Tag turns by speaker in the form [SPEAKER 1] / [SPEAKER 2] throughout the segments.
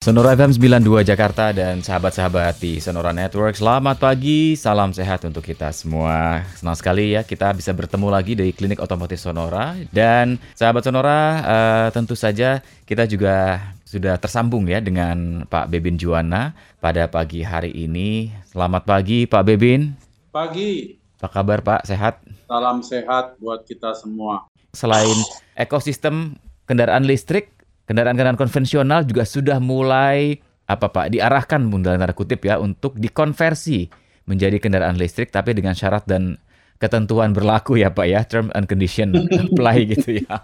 [SPEAKER 1] Sonora FM 92 Jakarta dan sahabat-sahabat di Sonora Network Selamat pagi, salam sehat untuk kita semua. Senang sekali ya kita bisa bertemu lagi dari Klinik Otomotif Sonora. Dan sahabat Sonora uh, tentu saja kita juga sudah tersambung ya dengan Pak Bebin Juwana pada pagi hari ini. Selamat pagi Pak Bebin.
[SPEAKER 2] Pagi.
[SPEAKER 1] Apa kabar Pak, sehat?
[SPEAKER 2] Salam sehat buat kita semua.
[SPEAKER 1] Selain ekosistem kendaraan listrik kendaraan-kendaraan konvensional juga sudah mulai apa Pak diarahkan dalam tanda kutip ya untuk dikonversi menjadi kendaraan listrik tapi dengan syarat dan ketentuan berlaku ya Pak ya term and condition apply gitu ya.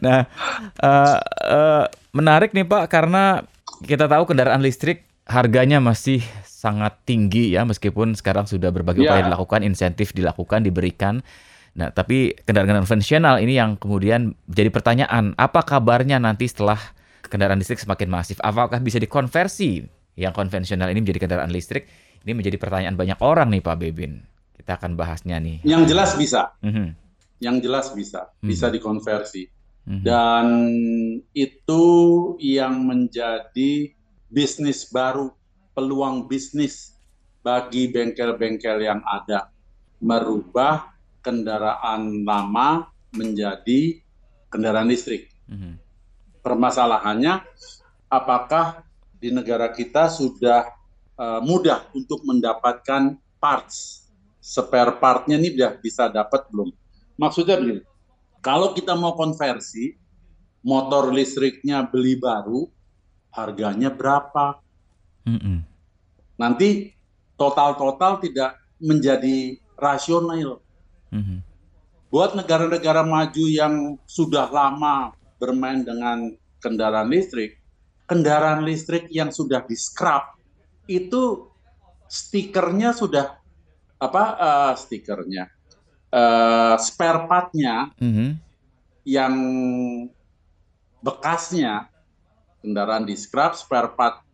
[SPEAKER 1] Nah uh, uh, menarik nih Pak karena kita tahu kendaraan listrik harganya masih sangat tinggi ya meskipun sekarang sudah berbagai upaya yeah. dilakukan insentif dilakukan diberikan Nah, tapi kendaraan konvensional ini yang kemudian jadi pertanyaan, apa kabarnya nanti setelah kendaraan listrik semakin masif? Apakah bisa dikonversi yang konvensional ini menjadi kendaraan listrik? Ini menjadi pertanyaan banyak orang nih Pak Bebin. Kita akan bahasnya nih.
[SPEAKER 2] Yang jelas bisa. Mm -hmm. Yang jelas bisa. Bisa mm -hmm. dikonversi. Mm -hmm. Dan itu yang menjadi bisnis baru, peluang bisnis bagi bengkel-bengkel yang ada. Merubah kendaraan lama menjadi kendaraan listrik. Mm-hmm. Permasalahannya, apakah di negara kita sudah uh, mudah untuk mendapatkan parts, spare partnya ini sudah bisa dapat belum? Maksudnya begini, kalau kita mau konversi, motor listriknya beli baru, harganya berapa? Mm-hmm. Nanti total-total tidak menjadi rasional hmm Buat negara-negara maju yang sudah lama bermain dengan kendaraan listrik, kendaraan listrik yang sudah di scrap itu stikernya sudah apa uh, stikernya uh, spare partnya mm-hmm. yang bekasnya kendaraan di scrap spare part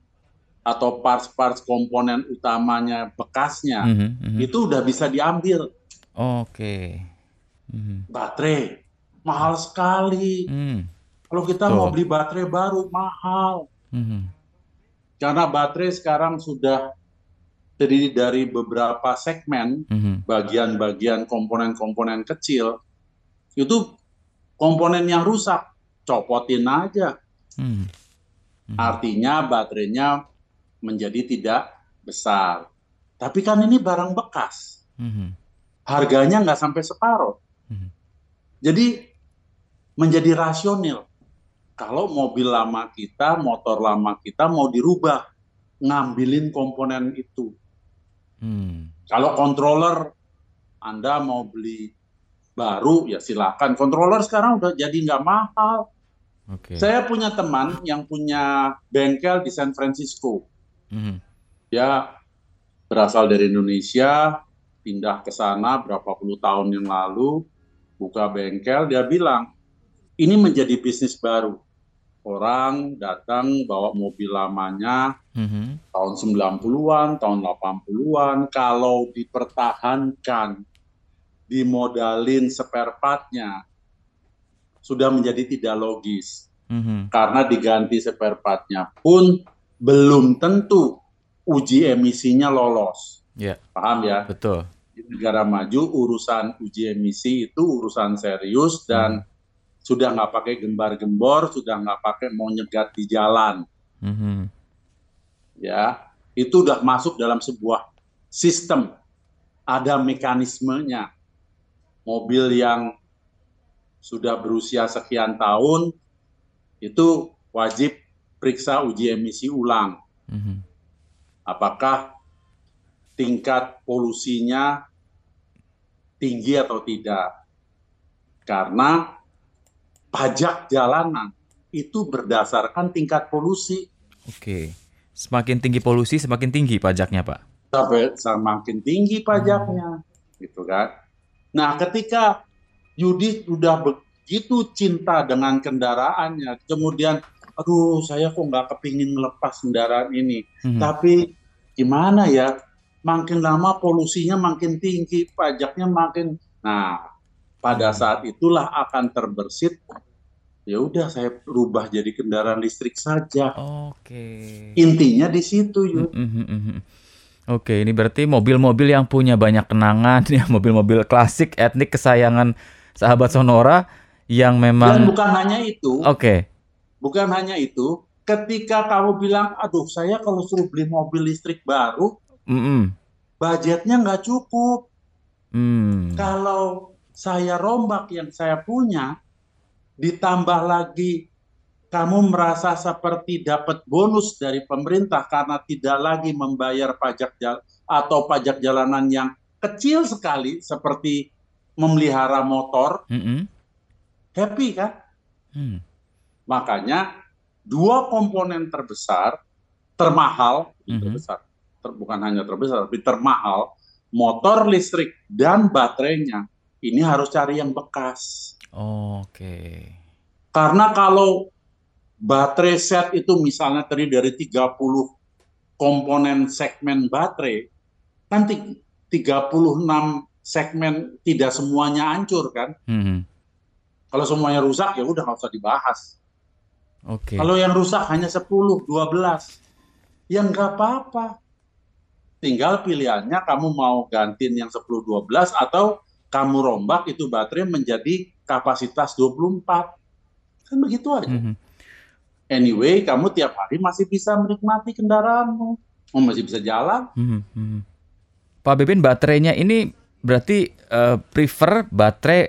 [SPEAKER 2] atau parts-parts komponen utamanya bekasnya mm-hmm, mm-hmm. itu udah bisa diambil
[SPEAKER 1] Oke.
[SPEAKER 2] Hmm. Baterai mahal sekali. Hmm. Kalau kita Tuh. mau beli baterai baru mahal. Hmm. Karena baterai sekarang sudah terdiri dari beberapa segmen, hmm. bagian-bagian komponen-komponen kecil. Itu komponen yang rusak, copotin aja. Hmm. Hmm. Artinya baterainya menjadi tidak besar. Tapi kan ini barang bekas. Hmm harganya nggak sampai separuh. Hmm. Jadi menjadi rasional. Kalau mobil lama kita, motor lama kita mau dirubah, ngambilin komponen itu. Hmm. Kalau controller Anda mau beli baru, ya silakan. Controller sekarang udah jadi nggak mahal. Okay. Saya punya teman yang punya bengkel di San Francisco. Hmm. Dia berasal dari Indonesia, pindah ke sana berapa puluh tahun yang lalu, buka bengkel, dia bilang, ini menjadi bisnis baru. Orang datang bawa mobil lamanya mm-hmm. tahun 90-an, tahun 80-an, kalau dipertahankan, dimodalin spare partnya, sudah menjadi tidak logis. Mm-hmm. Karena diganti spare partnya pun belum tentu uji emisinya lolos.
[SPEAKER 1] Yeah.
[SPEAKER 2] Paham ya?
[SPEAKER 1] Betul
[SPEAKER 2] di negara maju urusan uji emisi itu urusan serius dan hmm. sudah nggak pakai gembar-gembor, sudah nggak pakai mau nyegat di jalan. Hmm. Ya, itu udah masuk dalam sebuah sistem. Ada mekanismenya. Mobil yang sudah berusia sekian tahun itu wajib periksa uji emisi ulang. Hmm. Apakah tingkat polusinya tinggi atau tidak. Karena pajak jalanan itu berdasarkan tingkat polusi.
[SPEAKER 1] Oke. Semakin tinggi polusi, semakin tinggi pajaknya, Pak.
[SPEAKER 2] Sampai semakin tinggi pajaknya, hmm. gitu kan. Nah, ketika Yudi sudah begitu cinta dengan kendaraannya, kemudian, aduh, saya kok nggak kepingin melepas kendaraan ini. Hmm. Tapi gimana ya? Makin lama polusinya makin tinggi, pajaknya makin. Nah, pada saat itulah akan terbersit Ya udah saya rubah jadi kendaraan listrik saja.
[SPEAKER 1] Oke.
[SPEAKER 2] Intinya di situ, Yud.
[SPEAKER 1] Mm, mm, mm, mm. Oke, ini berarti mobil-mobil yang punya banyak kenangan, ya mobil-mobil klasik etnik kesayangan sahabat Sonora yang memang
[SPEAKER 2] Dan bukan hanya itu.
[SPEAKER 1] Oke.
[SPEAKER 2] Bukan hanya itu, ketika kamu bilang, aduh saya kalau suruh beli mobil listrik baru,
[SPEAKER 1] Mm, mm.
[SPEAKER 2] budgetnya nggak cukup.
[SPEAKER 1] Hmm.
[SPEAKER 2] Kalau saya rombak yang saya punya, ditambah lagi kamu merasa seperti dapat bonus dari pemerintah karena tidak lagi membayar pajak jal atau pajak jalanan yang kecil sekali seperti memelihara motor,
[SPEAKER 1] Mm, mm.
[SPEAKER 2] happy kan?
[SPEAKER 1] Hmm.
[SPEAKER 2] Makanya dua komponen terbesar, termahal,
[SPEAKER 1] Mhm.
[SPEAKER 2] terbesar, ter- bukan hanya terbesar, tapi termahal, motor listrik dan baterainya ini harus cari yang bekas.
[SPEAKER 1] Oke.
[SPEAKER 2] Karena kalau baterai set itu misalnya terdiri dari 30 komponen segmen baterai, kan ti- 36 segmen tidak semuanya hancur kan.
[SPEAKER 1] Hmm.
[SPEAKER 2] Kalau semuanya rusak ya udah nggak usah dibahas.
[SPEAKER 1] Oke.
[SPEAKER 2] Kalau yang rusak hanya 10, 12, ya nggak apa-apa. Tinggal pilihannya kamu mau gantiin yang 10, 12 atau kamu rombak itu baterai menjadi kapasitas 24. Kan begitu aja.
[SPEAKER 1] Mhm.
[SPEAKER 2] Anyway, kamu tiap hari masih bisa menikmati kendaraanmu. Oh, masih bisa jalan.
[SPEAKER 1] Mhm, mhm. Pak Bebin baterainya ini berarti eh, prefer baterai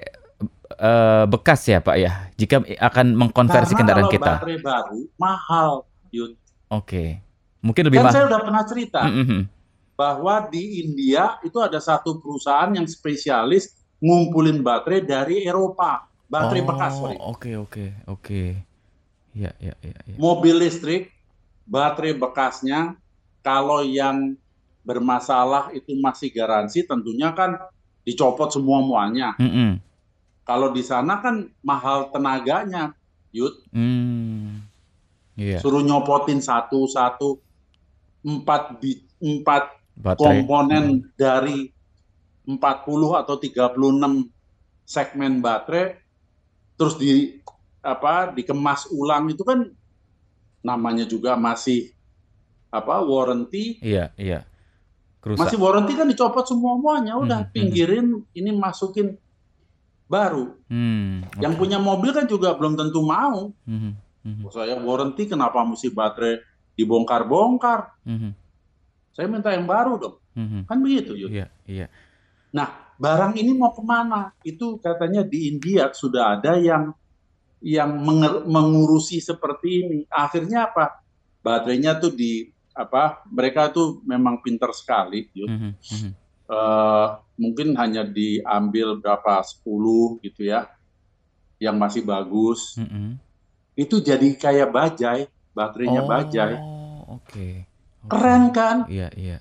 [SPEAKER 1] eh, bekas ya Pak ya? Jika akan mengkonversi
[SPEAKER 2] Karena
[SPEAKER 1] kendaraan
[SPEAKER 2] kalau
[SPEAKER 1] kita.
[SPEAKER 2] baterai baru mahal. Yud.
[SPEAKER 1] Oke. Mungkin lebih
[SPEAKER 2] Kan
[SPEAKER 1] mahal.
[SPEAKER 2] saya udah pernah cerita
[SPEAKER 1] Mhm, mhm.
[SPEAKER 2] Bahwa di India itu ada satu perusahaan yang spesialis ngumpulin baterai dari Eropa. Baterai
[SPEAKER 1] Oh,
[SPEAKER 2] bekas.
[SPEAKER 1] Oke, oke, oke. Ya, ya, ya, ya.
[SPEAKER 2] Mobil listrik, baterai bekasnya, kalau yang bermasalah itu masih garansi, tentunya kan dicopot semua muanya.
[SPEAKER 1] Mhm.
[SPEAKER 2] Kalau di sana kan mahal tenaganya, Yud.
[SPEAKER 1] Hmm. Iya.
[SPEAKER 2] Suruh nyopotin satu-satu, empat, bi- empat
[SPEAKER 1] Baterai.
[SPEAKER 2] komponen dari 40 atau 36 segmen baterai, terus di apa dikemas ulang itu kan namanya juga masih apa warranty
[SPEAKER 1] Iya, iya. Kerusak.
[SPEAKER 2] masih warranty kan dicopot semua muanya udah
[SPEAKER 1] Mhm, mhm.
[SPEAKER 2] pinggirin ini masukin baru
[SPEAKER 1] Hmm.
[SPEAKER 2] yang
[SPEAKER 1] oke.
[SPEAKER 2] punya mobil kan juga belum tentu mau
[SPEAKER 1] Mhm, mhm,
[SPEAKER 2] Oh, saya warranty kenapa mesti baterai dibongkar-bongkar
[SPEAKER 1] mhm,
[SPEAKER 2] saya minta yang baru dong
[SPEAKER 1] mhm.
[SPEAKER 2] kan begitu Yud.
[SPEAKER 1] Iya, iya.
[SPEAKER 2] Nah, barang ini mau ke mana? Itu katanya di India sudah ada yang yang menger- mengurusi seperti ini. Akhirnya apa? Baterainya tuh di apa? Mereka tuh memang pintar sekali. Yud.
[SPEAKER 1] Mhm, mhm.
[SPEAKER 2] Eh, mungkin hanya diambil berapa 10 gitu ya, yang masih bagus.
[SPEAKER 1] Mhm.
[SPEAKER 2] Itu jadi kayak bajai, baterainya
[SPEAKER 1] Oh,
[SPEAKER 2] bajai.
[SPEAKER 1] oke. Oke.
[SPEAKER 2] Keren kan?
[SPEAKER 1] Iya, iya.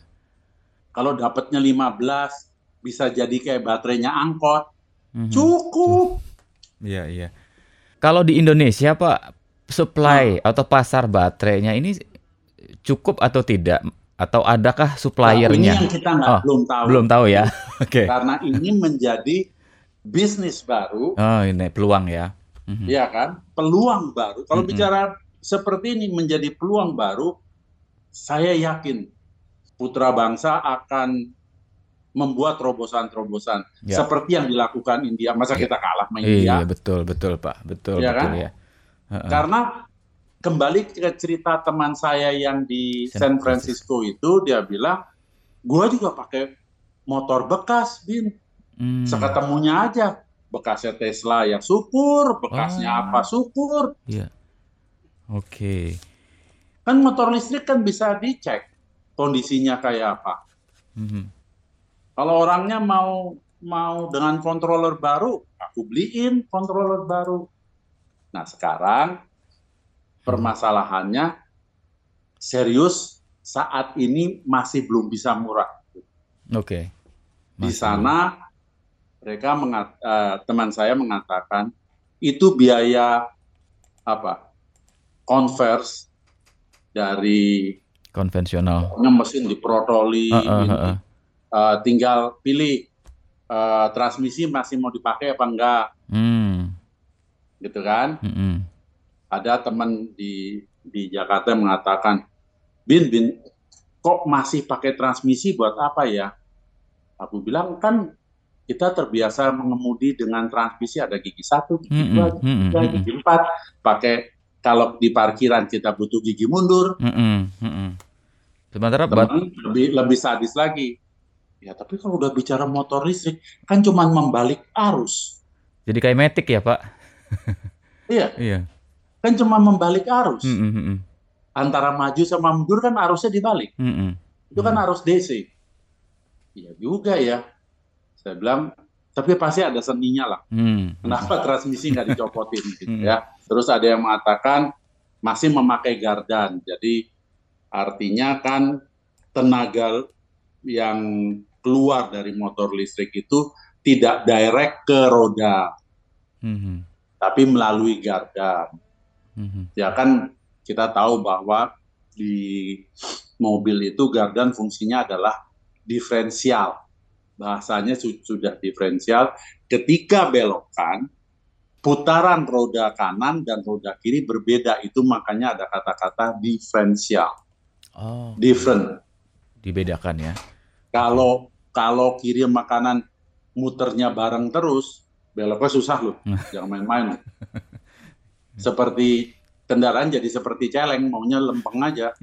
[SPEAKER 2] Kalau dapatnya 15 bisa jadi kayak baterainya angkot.
[SPEAKER 1] Mhm.
[SPEAKER 2] Cukup.
[SPEAKER 1] Iya, iya. Kalau di Indonesia, Pak, supply
[SPEAKER 2] Ah.
[SPEAKER 1] atau pasar baterainya ini cukup atau tidak? Atau adakah
[SPEAKER 2] Nah, ini
[SPEAKER 1] suppliernya?
[SPEAKER 2] yang kita nggak
[SPEAKER 1] Oh,
[SPEAKER 2] belum tahu.
[SPEAKER 1] Belum tahu ya. Oke.
[SPEAKER 2] Karena ini menjadi bisnis baru,
[SPEAKER 1] Oh, ini peluang ya. Mhm.
[SPEAKER 2] ya kan? Peluang baru. Kalau
[SPEAKER 1] Mm-mm.
[SPEAKER 2] bicara seperti ini menjadi peluang baru, saya yakin putra bangsa akan membuat terobosan-terobosan
[SPEAKER 1] Ya.
[SPEAKER 2] seperti yang dilakukan India. Masa
[SPEAKER 1] Iya.
[SPEAKER 2] kita kalah sama
[SPEAKER 1] Iya,
[SPEAKER 2] India?
[SPEAKER 1] betul, betul, Pak. Betul,
[SPEAKER 2] Iya
[SPEAKER 1] betul
[SPEAKER 2] kan?
[SPEAKER 1] ya.
[SPEAKER 2] Karena kembali ke cerita teman saya yang di
[SPEAKER 1] San
[SPEAKER 2] San Francisco itu, dia bilang, gua juga pakai motor bekas, Bin.
[SPEAKER 1] Hmm.
[SPEAKER 2] Seketemunya aja. Bekasnya Tesla ya syukur, bekasnya
[SPEAKER 1] Oh.
[SPEAKER 2] apa syukur.
[SPEAKER 1] Iya. Oke.
[SPEAKER 2] Kan motor listrik kan bisa dicek kondisinya kayak apa.
[SPEAKER 1] Mhm.
[SPEAKER 2] Kalau orangnya mau mau dengan controller baru, aku beliin controller baru. Nah, sekarang permasalahannya serius saat ini masih belum bisa murah.
[SPEAKER 1] Oke.
[SPEAKER 2] Di
[SPEAKER 1] Masih.
[SPEAKER 2] sana mereka mengat- eh, teman saya mengatakan itu biaya apa? Converse dari
[SPEAKER 1] konvensional.
[SPEAKER 2] mesin diprotoli,
[SPEAKER 1] Heeh,
[SPEAKER 2] ini.
[SPEAKER 1] heeh.
[SPEAKER 2] Eh, tinggal pilih eh, transmisi masih mau dipakai apa enggak,
[SPEAKER 1] Hmm.
[SPEAKER 2] gitu kan?
[SPEAKER 1] mhm.
[SPEAKER 2] ada teman di di Jakarta mengatakan, Bin, Bin, kok masih pakai transmisi buat apa ya? Aku bilang kan kita terbiasa mengemudi dengan transmisi ada gigi satu, gigi dua, gigi tiga, gigi empat. Pakai kalau di parkiran kita butuh gigi mundur. Sementara Teman lebih lebih sadis lagi. Ya tapi kalau udah bicara motor listrik kan cuma membalik arus.
[SPEAKER 1] Jadi kayak metik ya pak?
[SPEAKER 2] iya. Iya. Kan cuma membalik arus. Mm -mm. Antara maju sama mundur kan arusnya dibalik. Mm -mm. Itu kan arus DC. Iya juga ya. Saya bilang, tapi pasti ada seninya lah. Hmm. Kenapa transmisi nggak dicopotin gitu hmm. ya? Terus ada yang mengatakan masih memakai gardan. Jadi artinya kan tenaga yang keluar dari motor listrik itu tidak direct ke roda, hmm. tapi melalui gardan. Hmm. Ya kan kita tahu bahwa di mobil itu gardan fungsinya adalah diferensial. Bahasanya sudah diferensial. Ketika belokan, putaran roda kanan dan roda kiri berbeda. Itu makanya ada kata-kata diferensial. Oh. Different.
[SPEAKER 1] Dibedakan ya.
[SPEAKER 2] Kalau kalau kiri makanan muternya bareng terus, beloknya susah loh. Jangan main-main. Seperti kendaraan jadi seperti celeng, maunya lempeng aja.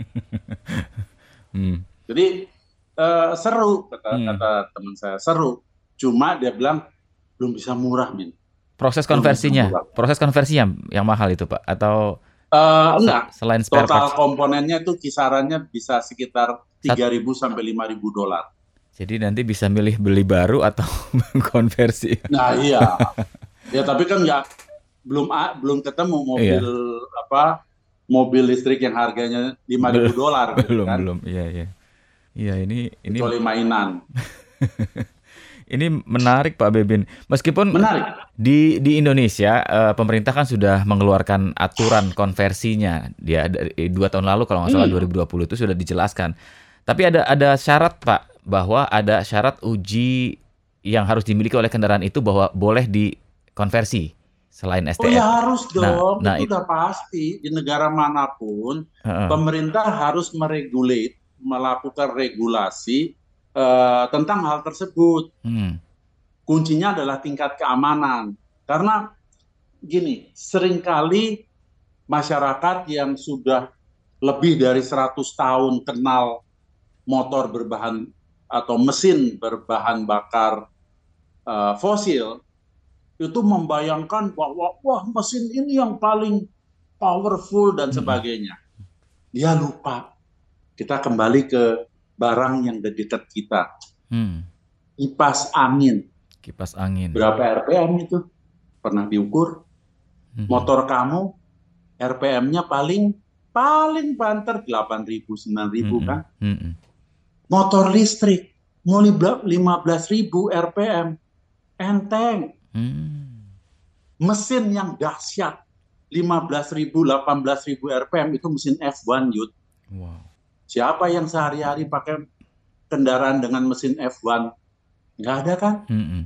[SPEAKER 2] hmm. Jadi uh, seru kata hmm. kata teman saya seru. Cuma dia bilang belum bisa murah, Min.
[SPEAKER 1] Proses konversinya, proses konversinya yang mahal itu, Pak, atau
[SPEAKER 2] uh, enggak? Selain spare total parts. komponennya itu kisarannya bisa sekitar 3.000 sampai 5.000 dolar.
[SPEAKER 1] Jadi nanti bisa milih beli baru atau konversi.
[SPEAKER 2] Nah, iya. ya tapi kan nggak belum belum ketemu mobil iya. apa mobil listrik yang harganya 5.000 dolar
[SPEAKER 1] gitu belum kan? belum iya iya Iya ini ini
[SPEAKER 2] kecuali mainan.
[SPEAKER 1] ini menarik Pak Bebin. Meskipun
[SPEAKER 2] menarik.
[SPEAKER 1] di di Indonesia uh, pemerintah kan sudah mengeluarkan aturan konversinya. Dia dari dua tahun lalu kalau nggak salah hmm. 2020 itu sudah dijelaskan. Tapi ada ada syarat Pak bahwa ada syarat uji yang harus dimiliki oleh kendaraan itu bahwa boleh dikonversi selain STM. Oh
[SPEAKER 2] ya harus nah, dong, nah, itu nah, pasti di negara mana pun uh -uh. pemerintah harus meregulate melakukan regulasi uh, tentang hal tersebut. Hmm. Kuncinya adalah tingkat keamanan. Karena gini, sering kali masyarakat yang sudah lebih dari 100 tahun kenal motor berbahan atau mesin berbahan bakar uh, fosil itu membayangkan bahwa wah mesin ini yang paling powerful dan hmm. sebagainya. Dia lupa kita kembali ke barang yang dekat kita. Hmm. Kipas angin.
[SPEAKER 1] Kipas angin.
[SPEAKER 2] Berapa RPM itu? Pernah diukur? Hmm. Motor kamu RPM-nya paling paling banter 8.000 9.000 hmm. kan? Hmm. Motor listrik mau 15.000 RPM enteng. Hmm. Mesin yang dahsyat 15.000 18.000 RPM itu mesin F1 Yud. Wow. Siapa yang sehari-hari pakai kendaraan dengan mesin F1? Nggak ada kan? Mm -hmm.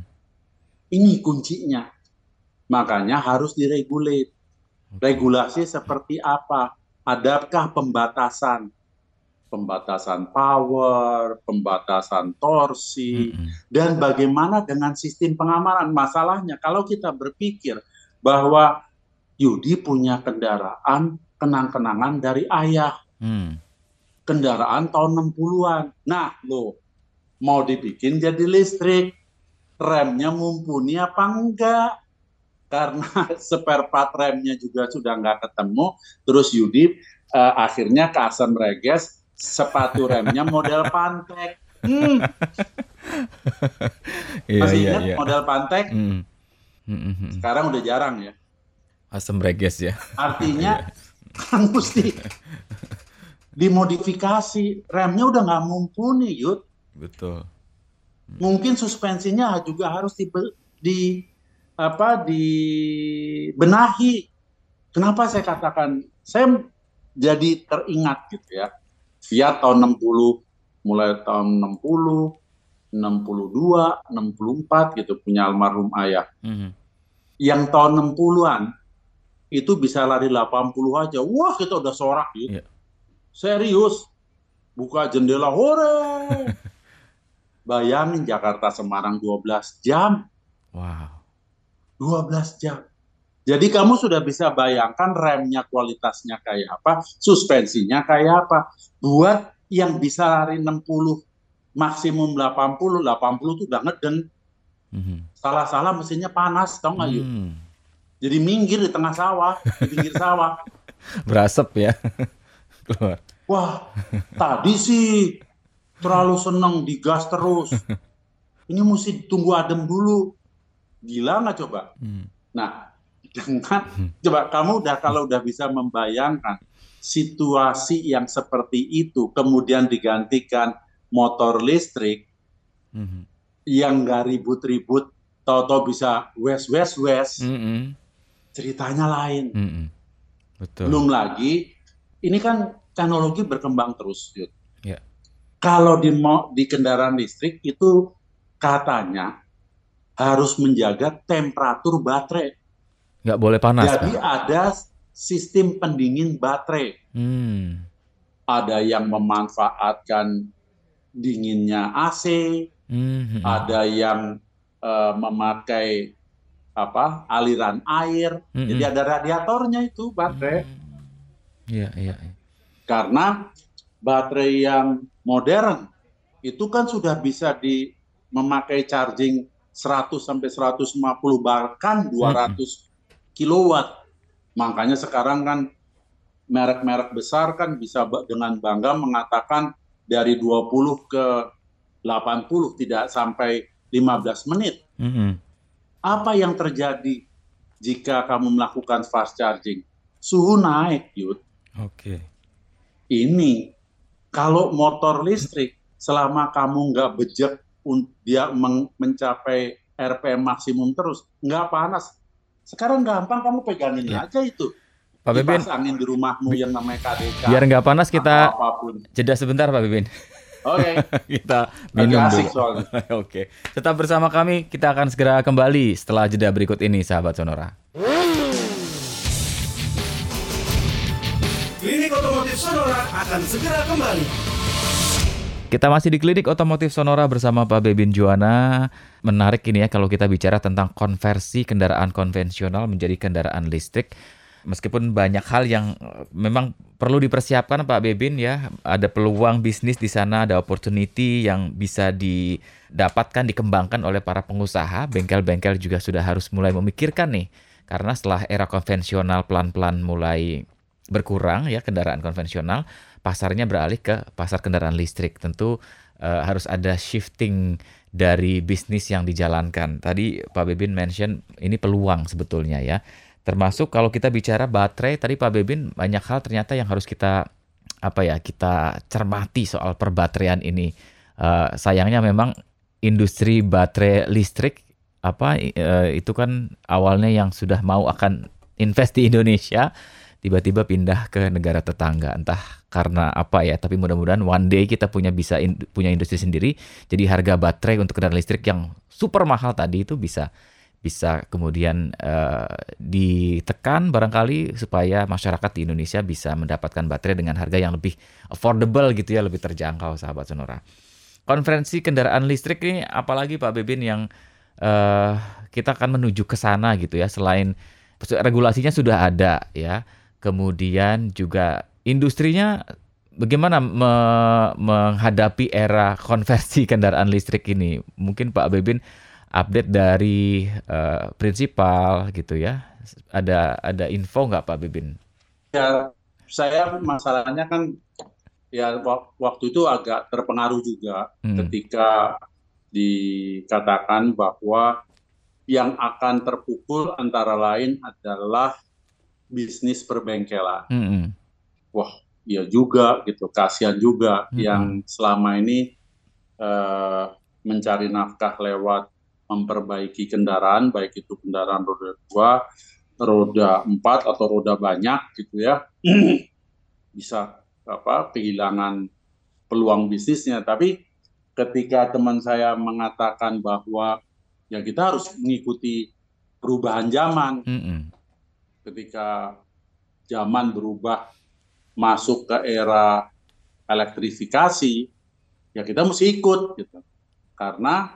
[SPEAKER 2] Ini kuncinya. Makanya harus diregulate. Regulasi seperti apa? Adakah pembatasan? Pembatasan power, pembatasan torsi, mm -hmm. dan bagaimana dengan sistem pengamanan? Masalahnya kalau kita berpikir bahwa Yudi punya kendaraan kenang-kenangan dari ayah. Mm kendaraan tahun 60-an. Nah, lo mau dibikin jadi listrik, remnya mumpuni apa enggak? Karena spare part remnya juga sudah nggak ketemu, terus Yudi uh, akhirnya ke Asam Reges, sepatu remnya model Pantek. Hmm. Iya, Masih iya, ingat iya. model Pantek? Hmm. Hmm, hmm, hmm. Sekarang udah jarang ya.
[SPEAKER 1] Asam Reges ya.
[SPEAKER 2] Artinya kan mesti dimodifikasi remnya udah nggak mumpuni Yud
[SPEAKER 1] betul
[SPEAKER 2] mungkin suspensinya juga harus di, di apa dibenahi kenapa saya katakan saya jadi teringat gitu ya Fiat tahun 60 mulai tahun 60 62 64 gitu punya almarhum ayah mm -hmm. yang tahun 60-an itu bisa lari 80 aja. Wah, kita udah sorak gitu. Yeah. Serius. Buka jendela hore. Bayangin Jakarta Semarang 12 jam.
[SPEAKER 1] Wow.
[SPEAKER 2] 12 jam. Jadi kamu sudah bisa bayangkan remnya kualitasnya kayak apa, suspensinya kayak apa. Buat yang bisa lari 60 maksimum 80, 80 itu udah ngeden. Mm-hmm. Salah-salah mesinnya panas, tau nggak yuk? Mm. Jadi minggir di tengah sawah, di pinggir sawah.
[SPEAKER 1] Berasap ya.
[SPEAKER 2] Wah, tadi sih terlalu seneng digas terus. Ini mesti tunggu adem dulu. Gila nggak coba? Hmm. Nah, dengan coba kamu udah kalau udah bisa membayangkan situasi yang seperti itu, kemudian digantikan motor listrik hmm. yang nggak ribut-ribut, tahu-tahu bisa wes wes wes, hmm. ceritanya lain. Hmm. Betul. Belum lagi, ini kan teknologi berkembang terus, Yud. Yeah. Kalau di di kendaraan listrik itu katanya harus menjaga temperatur baterai.
[SPEAKER 1] Nggak boleh panas.
[SPEAKER 2] Jadi kan? ada sistem pendingin baterai. Hmm. Ada yang memanfaatkan dinginnya AC, hmm. ada yang uh, memakai apa aliran air. Hmm. Jadi ada radiatornya itu baterai.
[SPEAKER 1] Iya, hmm. iya. Ya.
[SPEAKER 2] Karena baterai yang modern itu kan sudah bisa di memakai charging 100 sampai 150 bahkan 200 hmm. kilowatt. Makanya sekarang kan merek-merek besar kan bisa dengan bangga mengatakan dari 20 ke 80 tidak sampai 15 menit. -hmm. Apa yang terjadi jika kamu melakukan fast charging? Suhu naik, Yud.
[SPEAKER 1] Oke. Okay.
[SPEAKER 2] Ini kalau motor listrik selama kamu nggak bejek dia mencapai RPM maksimum terus, nggak panas. Sekarang gampang kamu pegangin ya. aja itu.
[SPEAKER 1] Pak Bebin,
[SPEAKER 2] angin di rumahmu yang namanya KDK.
[SPEAKER 1] Biar nggak panas kita jeda sebentar Pak Bebin.
[SPEAKER 2] Oke.
[SPEAKER 1] Okay. kita minum dulu. Oke. okay. Tetap bersama kami, kita akan segera kembali setelah jeda berikut ini, sahabat Sonora.
[SPEAKER 3] Klinik Otomotif Sonora akan segera kembali.
[SPEAKER 1] Kita masih di klinik otomotif Sonora bersama Pak Bebin Juana. Menarik ini ya kalau kita bicara tentang konversi kendaraan konvensional menjadi kendaraan listrik. Meskipun banyak hal yang eh, memang perlu dipersiapkan Pak Bebin ya, ada peluang bisnis di sana, ada opportunity yang bisa didapatkan, dikembangkan oleh para pengusaha. Bengkel-bengkel juga sudah harus mulai memikirkan nih, karena setelah era konvensional pelan-pelan mulai berkurang ya kendaraan konvensional, pasarnya beralih ke pasar kendaraan listrik. Tentu uh, harus ada shifting dari bisnis yang dijalankan. Tadi Pak Bebin mention ini peluang sebetulnya ya. Termasuk kalau kita bicara baterai, tadi Pak Bebin banyak hal ternyata yang harus kita apa ya kita cermati soal perbateran ini. Uh, sayangnya memang industri baterai listrik apa uh, itu kan awalnya yang sudah mau akan invest di Indonesia tiba-tiba pindah ke negara tetangga. Entah karena apa ya tapi mudah-mudahan one day kita punya bisa in, punya industri sendiri. Jadi harga baterai untuk kendaraan listrik yang super mahal tadi itu bisa bisa kemudian uh, ditekan barangkali supaya masyarakat di Indonesia bisa mendapatkan baterai dengan harga yang lebih affordable gitu ya lebih terjangkau sahabat Sonora. Konferensi kendaraan listrik ini apalagi Pak Bebin yang uh, kita akan menuju ke sana gitu ya selain regulasinya sudah ada ya kemudian juga industrinya bagaimana me menghadapi era konversi kendaraan listrik ini? Mungkin Pak Bebin update dari uh, prinsipal gitu ya. Ada ada info nggak Pak Bebin?
[SPEAKER 2] Ya, saya masalahnya kan ya waktu itu agak terpengaruh juga hmm. ketika dikatakan bahwa yang akan terpukul antara lain adalah bisnis perbengkelan. Mm -hmm. Wah, ya juga gitu, kasihan juga mm -hmm. yang selama ini uh, mencari nafkah lewat memperbaiki kendaraan, baik itu kendaraan roda dua, roda empat atau roda banyak gitu ya, bisa apa kehilangan peluang bisnisnya. Tapi ketika teman saya mengatakan bahwa ya kita harus mengikuti perubahan zaman, mm -hmm ketika zaman berubah masuk ke era elektrifikasi, ya kita mesti ikut gitu. Karena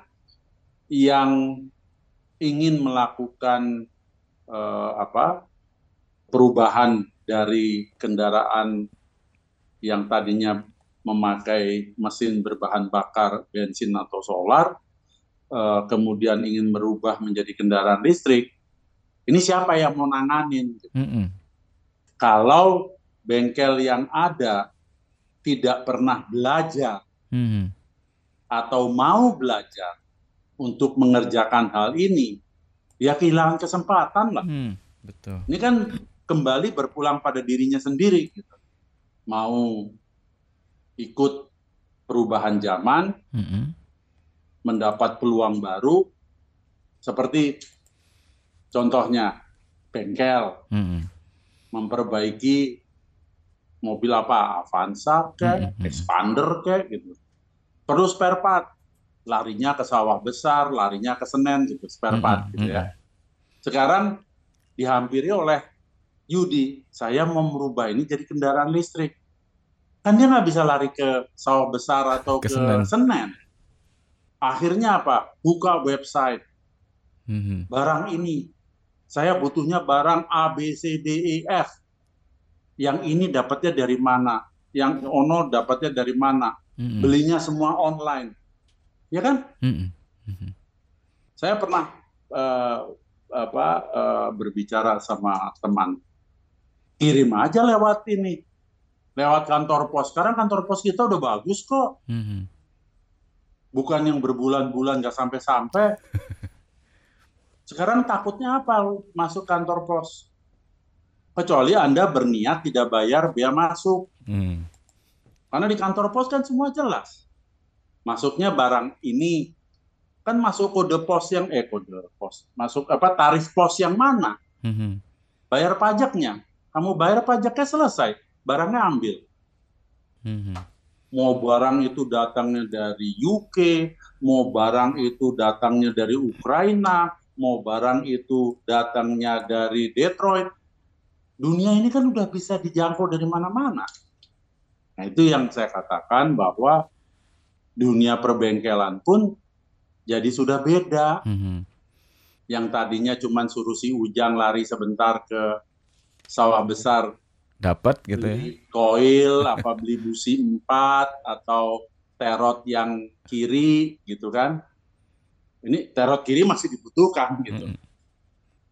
[SPEAKER 2] yang ingin melakukan eh, apa perubahan dari kendaraan yang tadinya memakai mesin berbahan bakar bensin atau solar, eh, kemudian ingin merubah menjadi kendaraan listrik, ini siapa yang mau nanganin? Mm -mm. Kalau bengkel yang ada tidak pernah belajar mm -hmm. atau mau belajar untuk mengerjakan hal ini, ya kehilangan kesempatan lah. Mm, betul. Ini kan kembali berpulang pada dirinya sendiri. Gitu. Mau ikut perubahan zaman, mm -hmm. mendapat peluang baru, seperti contohnya bengkel, mm -hmm. memperbaiki mobil apa Avanza kayak, mm -hmm. Expander kayak gitu. Perlu spare part, larinya ke sawah besar, larinya ke Senen gitu, spare part mm -hmm. gitu ya. Sekarang dihampiri oleh Yudi, saya mau merubah ini jadi kendaraan listrik. Kan dia nggak bisa lari ke sawah besar atau ke, ke Senen. Senen. Akhirnya apa? Buka website. Mm -hmm. Barang ini, saya butuhnya barang A, B, C, D, E, F yang ini dapatnya dari mana, yang ono dapatnya dari mana, mm-hmm. belinya semua online, ya kan? Mm-hmm. Saya pernah uh, apa uh, berbicara sama teman, kirim aja lewat ini, lewat kantor pos. Sekarang kantor pos kita udah bagus kok. Mm-hmm. Bukan yang berbulan-bulan nggak sampai-sampai. Sekarang takutnya apa masuk kantor pos? kecuali Anda berniat tidak bayar biaya masuk. Hmm. Karena di kantor pos kan semua jelas. Masuknya barang ini kan masuk kode pos yang eh kode pos, masuk apa tarif pos yang mana? Hmm. Bayar pajaknya. Kamu bayar pajaknya selesai, barangnya ambil. Hmm. Mau barang itu datangnya dari UK, mau barang itu datangnya dari Ukraina, mau barang itu datangnya dari Detroit, dunia ini kan udah bisa dijangkau dari mana-mana. Nah itu yang saya katakan bahwa dunia perbengkelan pun jadi sudah beda. Mm-hmm. Yang tadinya cuma suruh si Ujang lari sebentar ke sawah besar
[SPEAKER 1] dapat gitu ya.
[SPEAKER 2] Koil apa beli busi empat atau terot yang kiri gitu kan. Ini terot kiri masih dibutuhkan gitu. Mm-hmm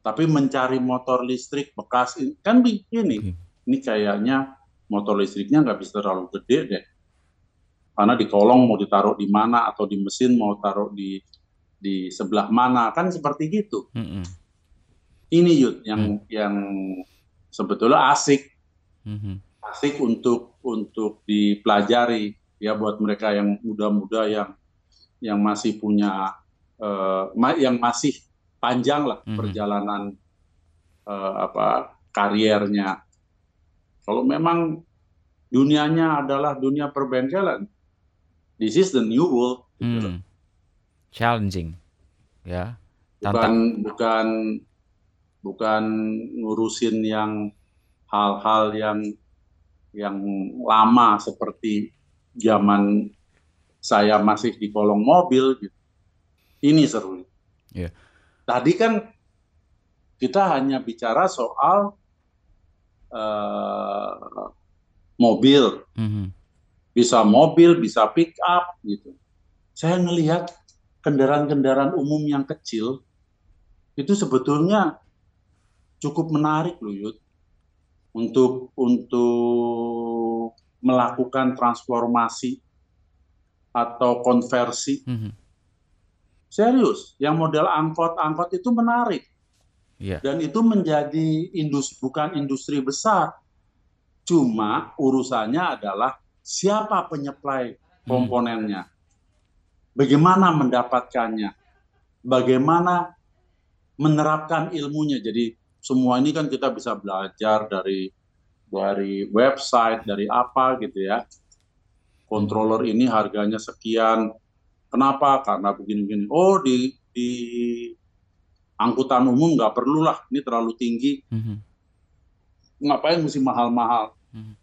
[SPEAKER 2] tapi mencari motor listrik bekas kan begini ini kayaknya motor listriknya nggak bisa terlalu gede deh karena di kolong mau ditaruh di mana atau di mesin mau taruh di di sebelah mana kan seperti gitu mm -hmm. ini Yud yang mm. yang sebetulnya asik mm -hmm. asik untuk untuk dipelajari ya buat mereka yang muda-muda yang yang masih punya uh, yang masih panjang lah hmm. perjalanan uh, apa kariernya. Kalau memang dunianya adalah dunia perbengkelan, this is the new world. Gitu hmm.
[SPEAKER 1] Challenging, ya.
[SPEAKER 2] Bukan bukan bukan ngurusin yang hal-hal yang yang lama seperti zaman saya masih di kolong mobil gitu. Ini seru. Yeah. Tadi kan kita hanya bicara soal uh, mobil, mm-hmm. bisa mobil, bisa pick up gitu. Saya melihat kendaraan-kendaraan umum yang kecil itu sebetulnya cukup menarik loh Yud untuk untuk melakukan transformasi atau konversi. Mm-hmm Serius, yang model angkot-angkot itu menarik. Yeah. Dan itu menjadi industri bukan industri besar. Cuma urusannya adalah siapa penyuplai hmm. komponennya. Bagaimana mendapatkannya? Bagaimana menerapkan ilmunya. Jadi semua ini kan kita bisa belajar dari dari website, dari apa gitu ya. Controller ini harganya sekian, Kenapa? Karena begini-begini. Oh, di di angkutan umum nggak perlulah, ini terlalu tinggi. Mm-hmm. ngapain mesti mahal-mahal? Hmm.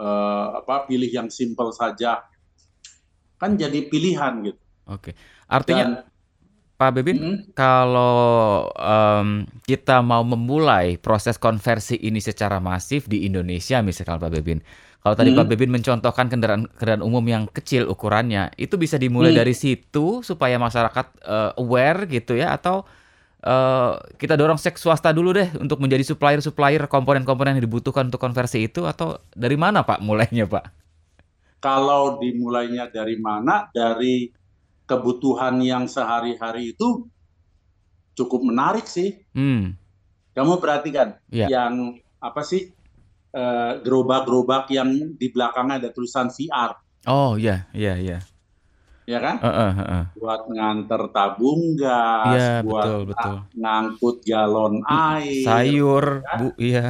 [SPEAKER 2] Uh, apa pilih yang simple saja kan jadi pilihan gitu.
[SPEAKER 1] Oke, artinya Dan, Pak Bebin, hmm? kalau um, kita mau memulai proses konversi ini secara masif di Indonesia, misalkan Pak Bebin, kalau tadi hmm. Pak Bebin mencontohkan kendaraan kendaraan umum yang kecil ukurannya, itu bisa dimulai hmm. dari situ supaya masyarakat uh, aware gitu ya, atau uh, kita dorong seks swasta dulu deh untuk menjadi supplier-supplier komponen-komponen yang dibutuhkan untuk konversi itu, atau dari mana Pak mulainya Pak?
[SPEAKER 2] Kalau dimulainya dari mana? Dari kebutuhan yang sehari-hari itu cukup menarik sih. Hmm. Kamu perhatikan yeah. yang apa sih uh, gerobak-gerobak yang di belakangnya ada tulisan VR.
[SPEAKER 1] Oh iya iya iya.
[SPEAKER 2] Ya kan? Uh, uh, uh, uh. Buat nganter tabung gas, yeah, buat betul, betul. ngangkut galon air,
[SPEAKER 1] sayur, ya. bu, iya.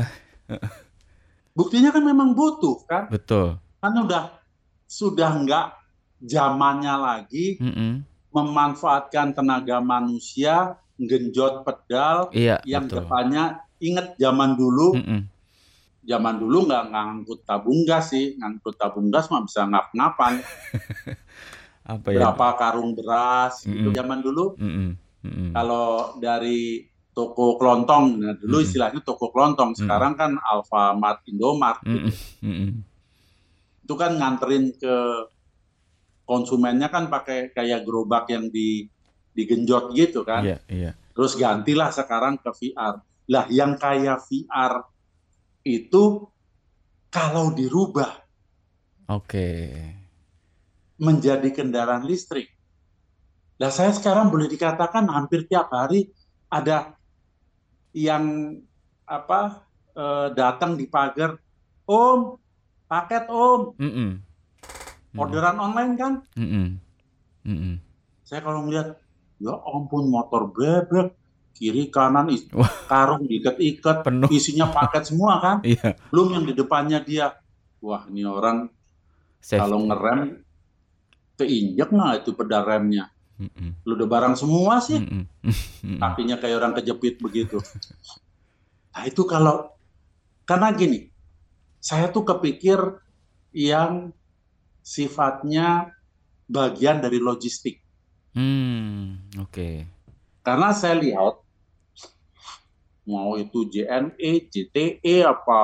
[SPEAKER 2] Buktinya kan memang butuh kan?
[SPEAKER 1] Betul.
[SPEAKER 2] Kan udah sudah nggak zamannya lagi mm -hmm. memanfaatkan tenaga manusia genjot pedal iya, yang betul. depannya inget zaman dulu mm -hmm. Zaman dulu nggak ngangkut tabung gas sih ngangkut tabung gas mah bisa ngap-ngapan apa ya? berapa karung beras mm -hmm. gitu zaman dulu mm -hmm. Mm -hmm. kalau dari toko kelontong nah dulu mm -hmm. istilahnya toko kelontong sekarang mm kan Alfamart Indomart gitu. mm -hmm. itu kan nganterin ke konsumennya kan pakai kayak gerobak yang di digenjot gitu kan. Iya, iya. Terus gantilah sekarang ke VR. Lah yang kayak VR itu kalau dirubah
[SPEAKER 1] oke okay.
[SPEAKER 2] menjadi kendaraan listrik. Lah saya sekarang boleh dikatakan hampir tiap hari ada yang apa eh, datang di pagar, Om, paket Om. Mm -mm orderan online kan. Mm -mm. Mm -mm. Saya kalau ngeliat, ya ampun motor bebek, kiri kanan karung diikat-ikat, isinya paket semua kan. Iya. Belum yang di depannya dia, wah ini orang Safe. kalau ngerem keinjek nggak itu pedal remnya. Mm -mm. Lu udah barang semua sih, mm -mm. kakinya kayak orang kejepit begitu. nah itu kalau karena gini, saya tuh kepikir yang sifatnya bagian dari logistik.
[SPEAKER 1] Hmm, oke. Okay.
[SPEAKER 2] Karena saya lihat mau itu JNE, JTE apa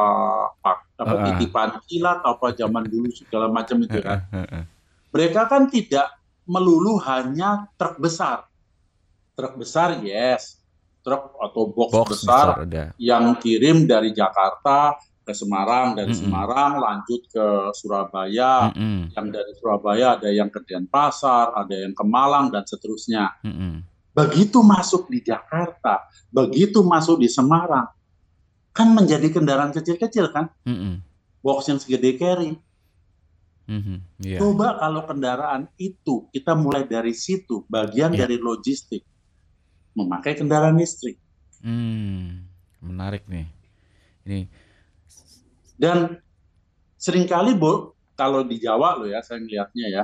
[SPEAKER 2] apa, apa uh, titipan kilat apa zaman dulu segala macam itu kan. Mereka kan tidak melulu hanya truk besar. Truk besar yes, truk atau box, box besar, besar yang kirim dari Jakarta ke Semarang dari mm -hmm. Semarang lanjut ke Surabaya mm -hmm. yang dari Surabaya ada yang ke Denpasar ada yang ke Malang dan seterusnya mm -hmm. Begitu masuk di Jakarta begitu masuk di Semarang kan menjadi kendaraan kecil-kecil kan mm -hmm. box yang segede carry mm -hmm. yeah. coba kalau kendaraan itu kita mulai dari situ bagian yeah. dari logistik memakai kendaraan listrik
[SPEAKER 1] hmm, menarik nih ini
[SPEAKER 2] dan sering kali bo, kalau di Jawa loh ya, saya melihatnya ya,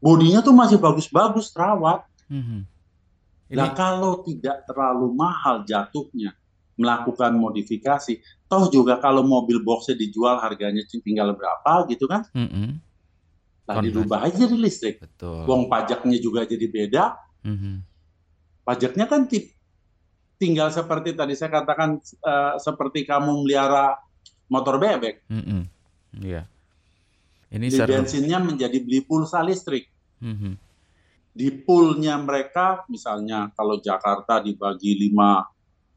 [SPEAKER 2] bodinya tuh masih bagus-bagus terawat. Mm-hmm. Ini... Nah kalau tidak terlalu mahal jatuhnya melakukan modifikasi, toh juga kalau mobil boxnya dijual harganya tinggal berapa gitu kan? Mm-hmm. Nah dirubah aja jadi listrik. Betul. Uang pajaknya juga jadi beda. Mm-hmm. Pajaknya kan tinggal seperti tadi saya katakan uh, seperti kamu melihara motor bebek. Mm -hmm. Yeah. Ini di bensinnya menjadi beli pulsa listrik. Mm -hmm. Di poolnya mereka, misalnya kalau Jakarta dibagi lima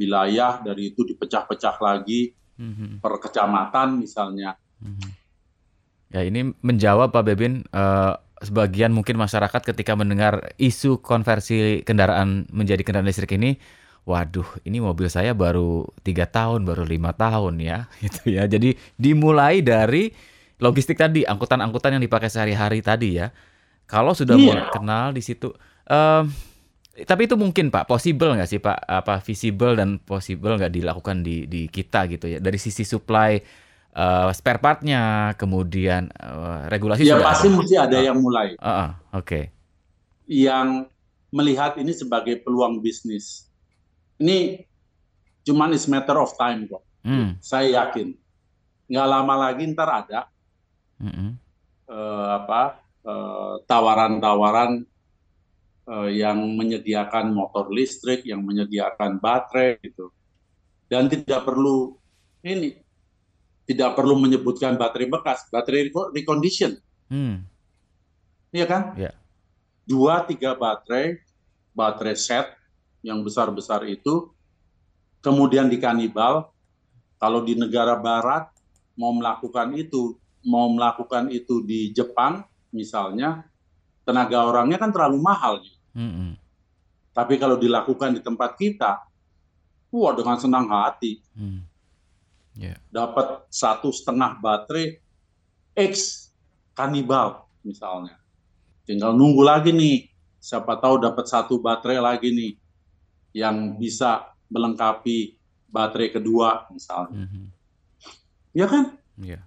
[SPEAKER 2] wilayah, dari itu dipecah-pecah lagi mm -hmm. per kecamatan misalnya. Mm -hmm.
[SPEAKER 1] Ya ini menjawab Pak Bebin, uh, sebagian mungkin masyarakat ketika mendengar isu konversi kendaraan menjadi kendaraan listrik ini waduh ini mobil saya baru tiga tahun baru lima tahun ya gitu ya jadi dimulai dari logistik tadi angkutan-angkutan yang dipakai sehari-hari tadi ya kalau sudah yeah. mulai kenal di situ um, tapi itu mungkin pak possible nggak sih pak apa visible dan possible nggak dilakukan di di kita gitu ya dari sisi supply uh, spare partnya kemudian uh, regulasi
[SPEAKER 2] ya pasti ada. mesti ada uh, yang mulai uh,
[SPEAKER 1] uh, oke okay.
[SPEAKER 2] yang melihat ini sebagai peluang bisnis ini cuman is matter of time kok. Hmm. Saya yakin nggak lama lagi ntar ada hmm. uh, apa tawaran-tawaran uh, yang menyediakan motor listrik, yang menyediakan baterai gitu, dan tidak perlu ini tidak perlu menyebutkan baterai bekas, baterai recondition. Hmm. Iya kan? Yeah. Dua tiga baterai, baterai set yang besar-besar itu, kemudian di kanibal. Kalau di negara barat mau melakukan itu, mau melakukan itu di Jepang misalnya, tenaga orangnya kan terlalu mahal. Mm -hmm. Tapi kalau dilakukan di tempat kita, wah dengan senang hati. Mm. Yeah. Dapat satu setengah baterai X kanibal misalnya. Tinggal nunggu lagi nih, siapa tahu dapat satu baterai lagi nih yang bisa melengkapi baterai kedua misalnya. Mm -hmm. Ya kan? Yeah.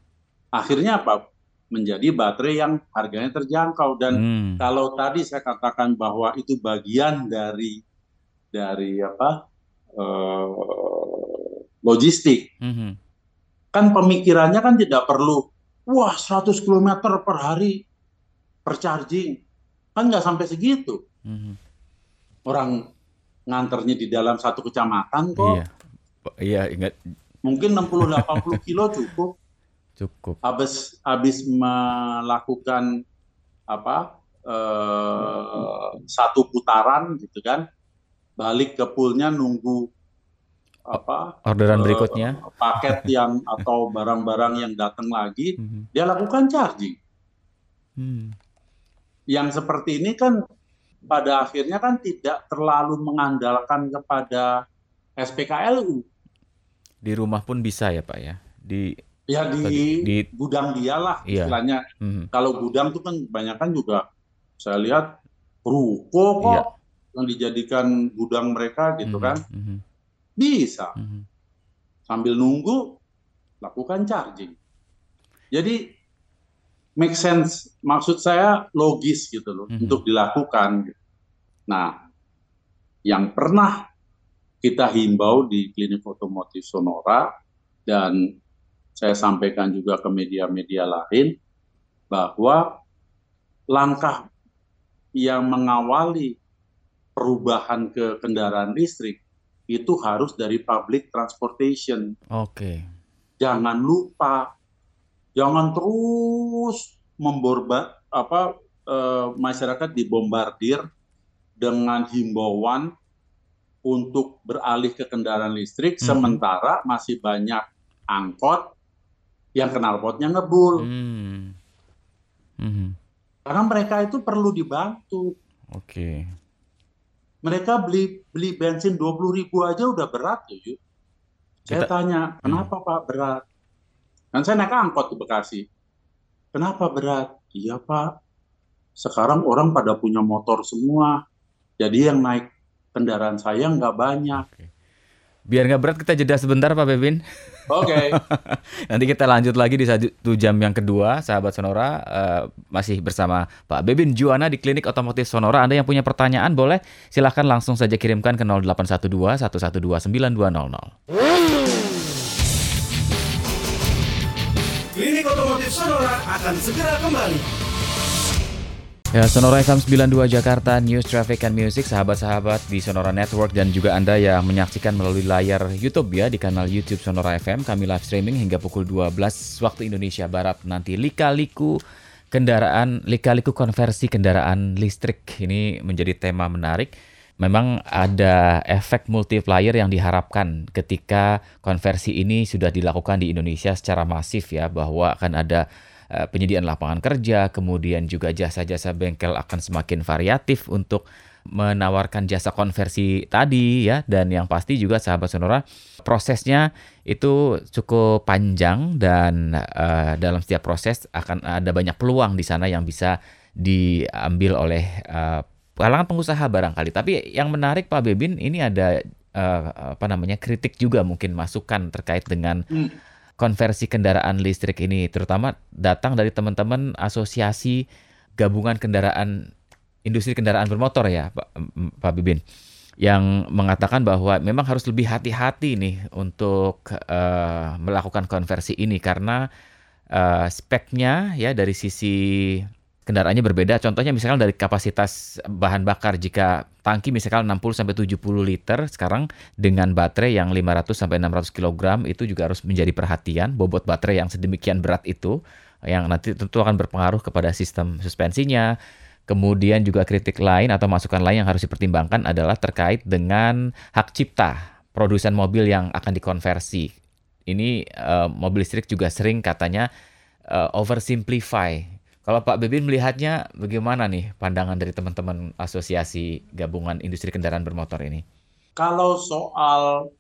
[SPEAKER 2] Akhirnya apa? Menjadi baterai yang harganya terjangkau dan mm. kalau tadi saya katakan bahwa itu bagian dari dari apa uh, logistik, mm -hmm. kan pemikirannya kan tidak perlu wah 100 km per hari per charging, kan nggak sampai segitu. Mm -hmm. Orang nganternya di dalam satu kecamatan kok.
[SPEAKER 1] Iya, iya ingat.
[SPEAKER 2] Mungkin 60-80 kilo cukup.
[SPEAKER 1] Cukup.
[SPEAKER 2] Habis habis melakukan apa eh, satu putaran gitu kan, balik ke poolnya nunggu apa
[SPEAKER 1] orderan uh, berikutnya
[SPEAKER 2] paket yang atau barang-barang yang datang lagi, mm -hmm. dia lakukan charging. Hmm. Yang seperti ini kan pada akhirnya kan tidak terlalu mengandalkan kepada SPKLU.
[SPEAKER 1] Di rumah pun bisa ya Pak ya? Di
[SPEAKER 2] ya di, di gudang dia lah iya. istilahnya. Mm-hmm. Kalau gudang itu kan kebanyakan juga saya lihat ruko kok iya. yang dijadikan gudang mereka gitu mm-hmm. kan. Mm-hmm. Bisa. Mm-hmm. Sambil nunggu lakukan charging. Jadi make sense maksud saya logis gitu loh mm-hmm. untuk dilakukan. Nah, yang pernah kita himbau di klinik otomotif Sonora dan saya sampaikan juga ke media-media lain bahwa langkah yang mengawali perubahan ke kendaraan listrik itu harus dari public transportation.
[SPEAKER 1] Oke. Okay.
[SPEAKER 2] Jangan lupa jangan terus memborba apa e, masyarakat dibombardir dengan himbauan untuk beralih ke kendaraan listrik hmm. sementara masih banyak angkot yang knalpotnya ngebul. Hmm. Hmm. Karena mereka itu perlu dibantu.
[SPEAKER 1] Oke. Okay.
[SPEAKER 2] Mereka beli beli bensin 20 ribu aja udah berat tuh, Saya tanya, kenapa hmm. Pak berat? Kan saya naik angkot di Bekasi. Kenapa berat? Iya Pak, sekarang orang pada punya motor semua. Jadi yang naik kendaraan saya nggak banyak. Oke.
[SPEAKER 1] Biar nggak berat kita jeda sebentar Pak Bebin.
[SPEAKER 2] Oke. Okay.
[SPEAKER 1] Nanti kita lanjut lagi di satu jam yang kedua, sahabat Sonora uh, masih bersama Pak Bebin Juana di Klinik Otomotif Sonora. Anda yang punya pertanyaan boleh silahkan langsung saja kirimkan ke 0812 112 9200.
[SPEAKER 3] Klinik Otomotif Sonora akan segera kembali.
[SPEAKER 1] Ya, Sonora FM 92 Jakarta, News, Traffic, and Music, sahabat-sahabat di Sonora Network dan juga Anda yang menyaksikan melalui layar YouTube ya di kanal YouTube Sonora FM. Kami live streaming hingga pukul 12 waktu Indonesia Barat nanti. Lika-liku kendaraan, lika-liku konversi kendaraan listrik ini menjadi tema menarik memang ada efek multiplier yang diharapkan ketika konversi ini sudah dilakukan di Indonesia secara masif ya bahwa akan ada penyediaan lapangan kerja, kemudian juga jasa-jasa bengkel akan semakin variatif untuk menawarkan jasa konversi tadi ya dan yang pasti juga sahabat sonora prosesnya itu cukup panjang dan uh, dalam setiap proses akan ada banyak peluang di sana yang bisa diambil oleh uh, kalangan pengusaha barangkali. Tapi yang menarik Pak Bebin ini ada uh, apa namanya kritik juga mungkin masukan terkait dengan hmm. Konversi kendaraan listrik ini, terutama datang dari teman-teman asosiasi gabungan kendaraan industri kendaraan bermotor ya Pak, Pak Bibin. yang mengatakan bahwa memang harus lebih hati-hati nih untuk uh, melakukan konversi ini karena uh, speknya ya dari sisi kendaraannya berbeda. Contohnya misalkan dari kapasitas bahan bakar jika tangki misalkan 60 sampai 70 liter sekarang dengan baterai yang 500 sampai 600 kg itu juga harus menjadi perhatian bobot baterai yang sedemikian berat itu yang nanti tentu akan berpengaruh kepada sistem suspensinya, Kemudian juga kritik lain atau masukan lain yang harus dipertimbangkan adalah terkait dengan hak cipta produsen mobil yang akan dikonversi. Ini uh, mobil listrik juga sering katanya uh, oversimplify. Kalau Pak Bebin melihatnya bagaimana nih pandangan dari teman-teman asosiasi gabungan industri kendaraan bermotor ini?
[SPEAKER 2] Kalau soal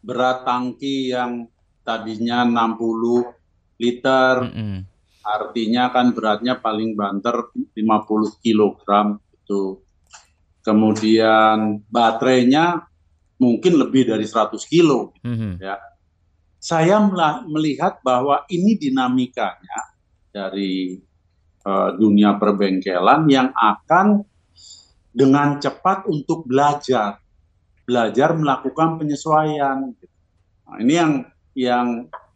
[SPEAKER 2] berat tangki yang tadinya 60 liter, mm -mm artinya kan beratnya paling banter 50 kg itu. Kemudian baterainya mungkin lebih dari 100 kilo mm -hmm. ya. Saya melihat bahwa ini dinamikanya dari uh, dunia perbengkelan yang akan dengan cepat untuk belajar, belajar melakukan penyesuaian. Nah, ini yang yang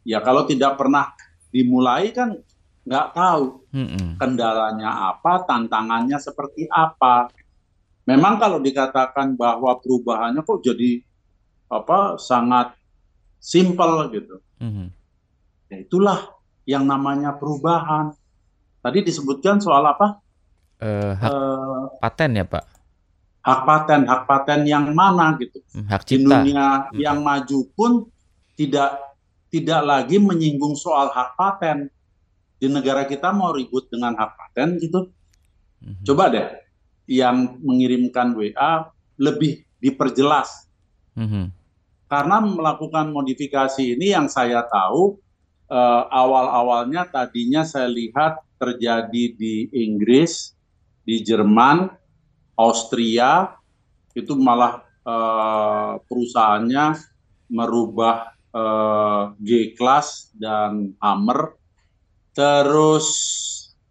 [SPEAKER 2] ya kalau tidak pernah dimulai kan nggak tahu kendalanya apa, tantangannya seperti apa. Memang kalau dikatakan bahwa perubahannya kok jadi apa sangat simpel gitu. Mm-hmm. Ya itulah yang namanya perubahan. Tadi disebutkan soal apa?
[SPEAKER 1] Uh, hak uh, paten ya Pak?
[SPEAKER 2] Hak paten, hak paten yang mana gitu?
[SPEAKER 1] Hmm, hak
[SPEAKER 2] cipta. Di dunia hmm. yang maju pun tidak tidak lagi menyinggung soal hak paten di negara kita mau ribut dengan hak paten gitu. Mm-hmm. Coba deh yang mengirimkan WA lebih diperjelas. Mm-hmm. Karena melakukan modifikasi ini yang saya tahu uh, awal-awalnya tadinya saya lihat terjadi di Inggris, di Jerman, Austria, itu malah uh, perusahaannya merubah uh, G-Class dan Hammer Terus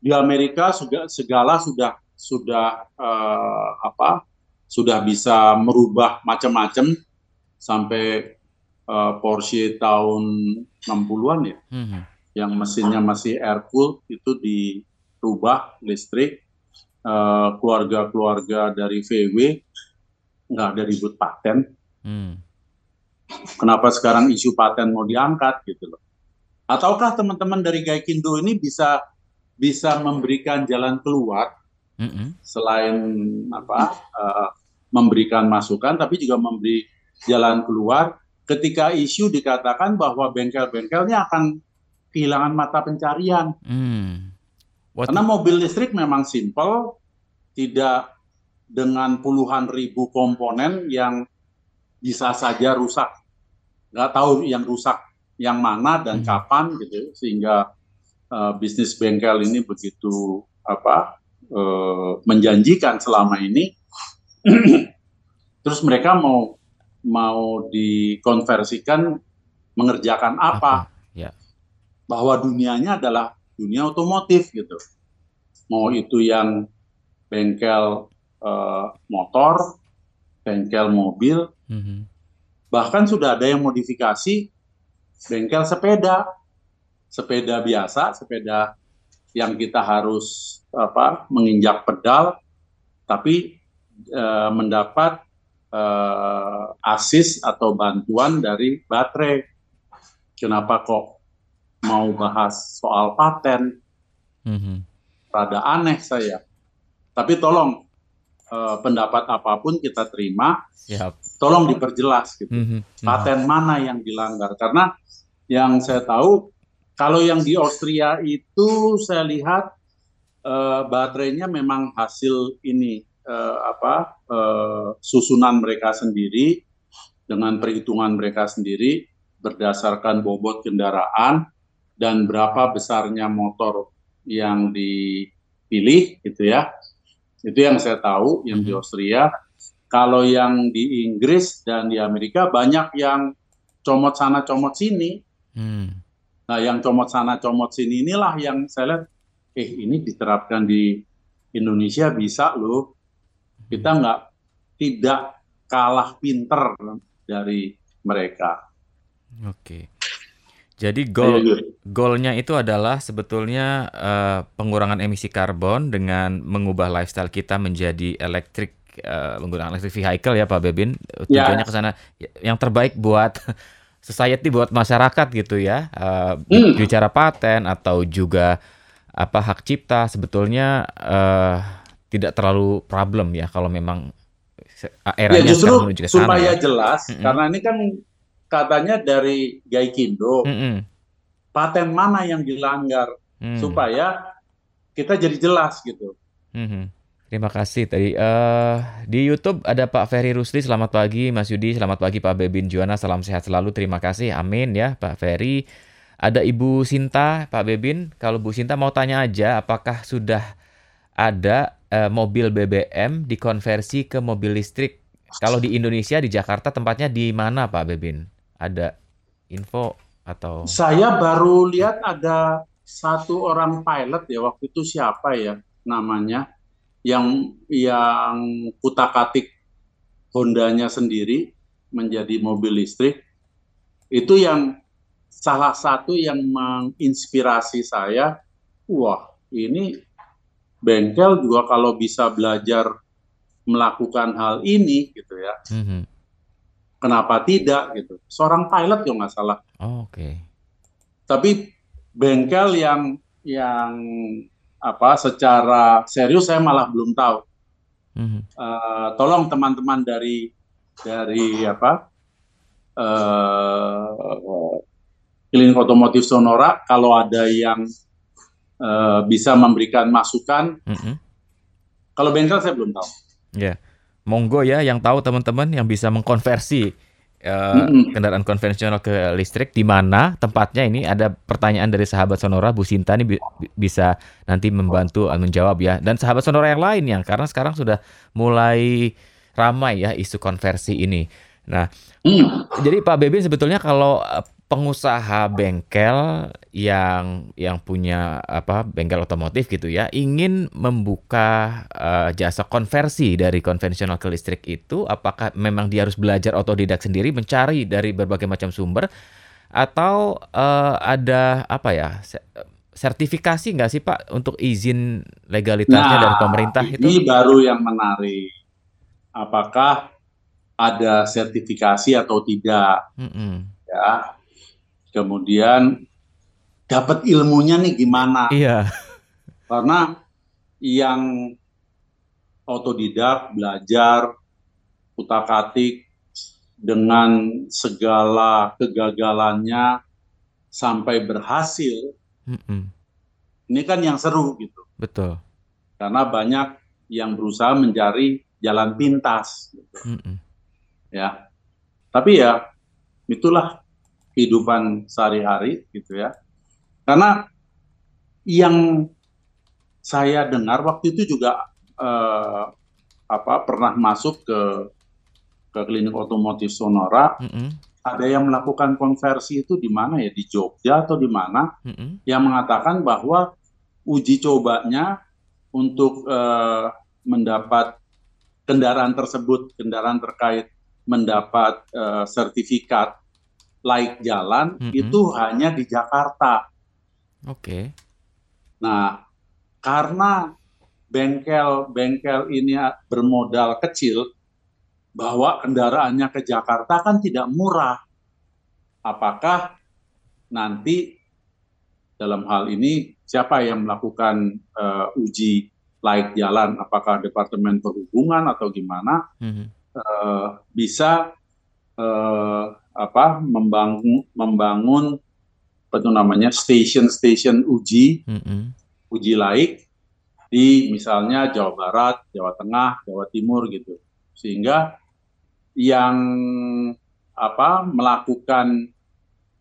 [SPEAKER 2] di Amerika segala sudah sudah uh, apa sudah bisa merubah macam-macam sampai uh, Porsche tahun 60-an ya. Hmm. Yang mesinnya masih air cooled itu dirubah listrik. Eh, keluarga-keluarga uh, dari VW nggak ada ribut paten. Hmm. Kenapa sekarang isu paten mau diangkat gitu loh? Ataukah teman-teman dari Gaikindo ini bisa bisa memberikan jalan keluar mm -hmm. selain apa uh, memberikan masukan, tapi juga memberi jalan keluar ketika isu dikatakan bahwa bengkel-bengkelnya akan kehilangan mata pencarian. Mm. Karena mobil listrik memang simple, tidak dengan puluhan ribu komponen yang bisa saja rusak. Nggak tahu yang rusak yang mana dan hmm. kapan gitu sehingga uh, bisnis bengkel ini begitu apa uh, menjanjikan selama ini terus mereka mau mau dikonversikan mengerjakan apa, apa? Bahwa dunianya adalah dunia otomotif gitu mau itu yang bengkel uh, motor bengkel mobil mm -hmm. bahkan sudah ada yang modifikasi bengkel sepeda, sepeda biasa, sepeda yang kita harus apa menginjak pedal, tapi e, mendapat e, asis atau bantuan dari baterai. Kenapa kok mau bahas soal paten? Mm-hmm. Rada aneh saya. Tapi tolong e, pendapat apa pun kita terima. Yep. Tolong diperjelas gitu. Mm-hmm. Paten mana yang dilanggar? Karena yang saya tahu kalau yang di Austria itu saya lihat uh, baterainya memang hasil ini uh, apa uh, susunan mereka sendiri dengan perhitungan mereka sendiri berdasarkan bobot kendaraan dan berapa besarnya motor yang dipilih gitu ya itu yang saya tahu yang di mhm. Austria kalau yang di Inggris dan di Amerika banyak yang comot sana comot sini Hmm. Nah, yang comot sana comot sini inilah yang saya lihat, eh ini diterapkan di Indonesia bisa loh. Kita nggak tidak kalah pinter dari mereka.
[SPEAKER 1] Oke. Jadi goal goalnya itu adalah sebetulnya uh, pengurangan emisi karbon dengan mengubah lifestyle kita menjadi elektrik uh, menggunakan electric vehicle ya Pak Bebin. Tujuannya ya. ke sana yang terbaik buat society buat masyarakat gitu ya. Uh, hmm. bicara paten atau juga apa hak cipta sebetulnya uh, tidak terlalu problem ya kalau memang
[SPEAKER 2] eranya ya, justru menuju ke sana. Supaya ya. jelas mm -hmm. karena ini kan katanya dari Gaikindo, mm -hmm. paten mana yang dilanggar mm. supaya kita jadi jelas gitu. Mm
[SPEAKER 1] -hmm. Terima kasih tadi uh, di YouTube ada Pak Ferry Rusli. Selamat pagi Mas Yudi, selamat pagi Pak Bebin Juana. Salam sehat selalu. Terima kasih. Amin ya Pak Ferry. Ada Ibu Sinta, Pak Bebin. Kalau Bu Sinta mau tanya aja, apakah sudah ada uh, mobil BBM dikonversi ke mobil listrik? Kalau di Indonesia di Jakarta tempatnya di mana Pak Bebin? Ada info atau?
[SPEAKER 2] Saya baru lihat ada satu orang pilot ya waktu itu siapa ya namanya yang yang kutak-atik Hondanya sendiri menjadi mobil listrik. Itu yang salah satu yang menginspirasi saya. Wah ini bengkel juga kalau bisa belajar melakukan hal ini gitu ya. Mm -hmm kenapa tidak gitu. Seorang pilot yang nggak salah.
[SPEAKER 1] Oh, Oke. Okay.
[SPEAKER 2] Tapi bengkel yang yang apa secara serius saya malah belum tahu. Mm-hmm. Uh, tolong teman-teman dari dari apa uh, klinik otomotif Sonora kalau ada yang uh, bisa memberikan masukan. Mm-hmm. Kalau bengkel saya belum tahu.
[SPEAKER 1] Ya. Yeah monggo ya yang tahu teman-teman yang bisa mengkonversi uh, mm-hmm. kendaraan konvensional ke listrik di mana tempatnya ini ada pertanyaan dari sahabat Sonora Bu Sinta ini bi- bisa nanti membantu uh, menjawab ya dan sahabat Sonora yang lain yang karena sekarang sudah mulai ramai ya isu konversi ini. Nah, mm. jadi Pak Bebe sebetulnya kalau uh, pengusaha bengkel yang yang punya apa bengkel otomotif gitu ya ingin membuka uh, jasa konversi dari konvensional ke listrik itu apakah memang dia harus belajar otodidak sendiri mencari dari berbagai macam sumber atau uh, ada apa ya sertifikasi nggak sih Pak untuk izin legalitasnya nah, dari pemerintah
[SPEAKER 2] itu? Ini baru yang menarik. Apakah ada sertifikasi atau tidak? Mm -hmm. Ya, kemudian dapat ilmunya nih gimana.
[SPEAKER 1] Iya.
[SPEAKER 2] Karena yang otodidak, belajar, utak-atik dengan segala kegagalannya sampai berhasil, mm -mm. ini kan yang seru gitu.
[SPEAKER 1] Betul.
[SPEAKER 2] Karena banyak yang berusaha mencari jalan pintas. Gitu. Mm -mm. Ya, tapi ya itulah kehidupan sehari-hari gitu ya. Karena yang saya dengar waktu itu juga eh, apa pernah masuk ke ke klinik otomotif Sonora, mm -hmm. ada yang melakukan konversi itu di mana ya di Jogja atau di mana, mm -hmm. yang mengatakan bahwa uji cobanya untuk eh, mendapat kendaraan tersebut, kendaraan terkait mendapat eh, sertifikat laik jalan mm -hmm. itu hanya di Jakarta.
[SPEAKER 1] Oke. Okay.
[SPEAKER 2] Nah, karena bengkel-bengkel ini bermodal kecil, bahwa kendaraannya ke Jakarta kan tidak murah. Apakah nanti dalam hal ini siapa yang melakukan uh, uji laik jalan? Apakah Departemen Perhubungan atau gimana? Mm -hmm. uh, bisa uh, apa membangun membangun apa itu namanya station-station uji mm -hmm. uji laik di misalnya Jawa Barat, Jawa Tengah, Jawa Timur gitu sehingga yang apa melakukan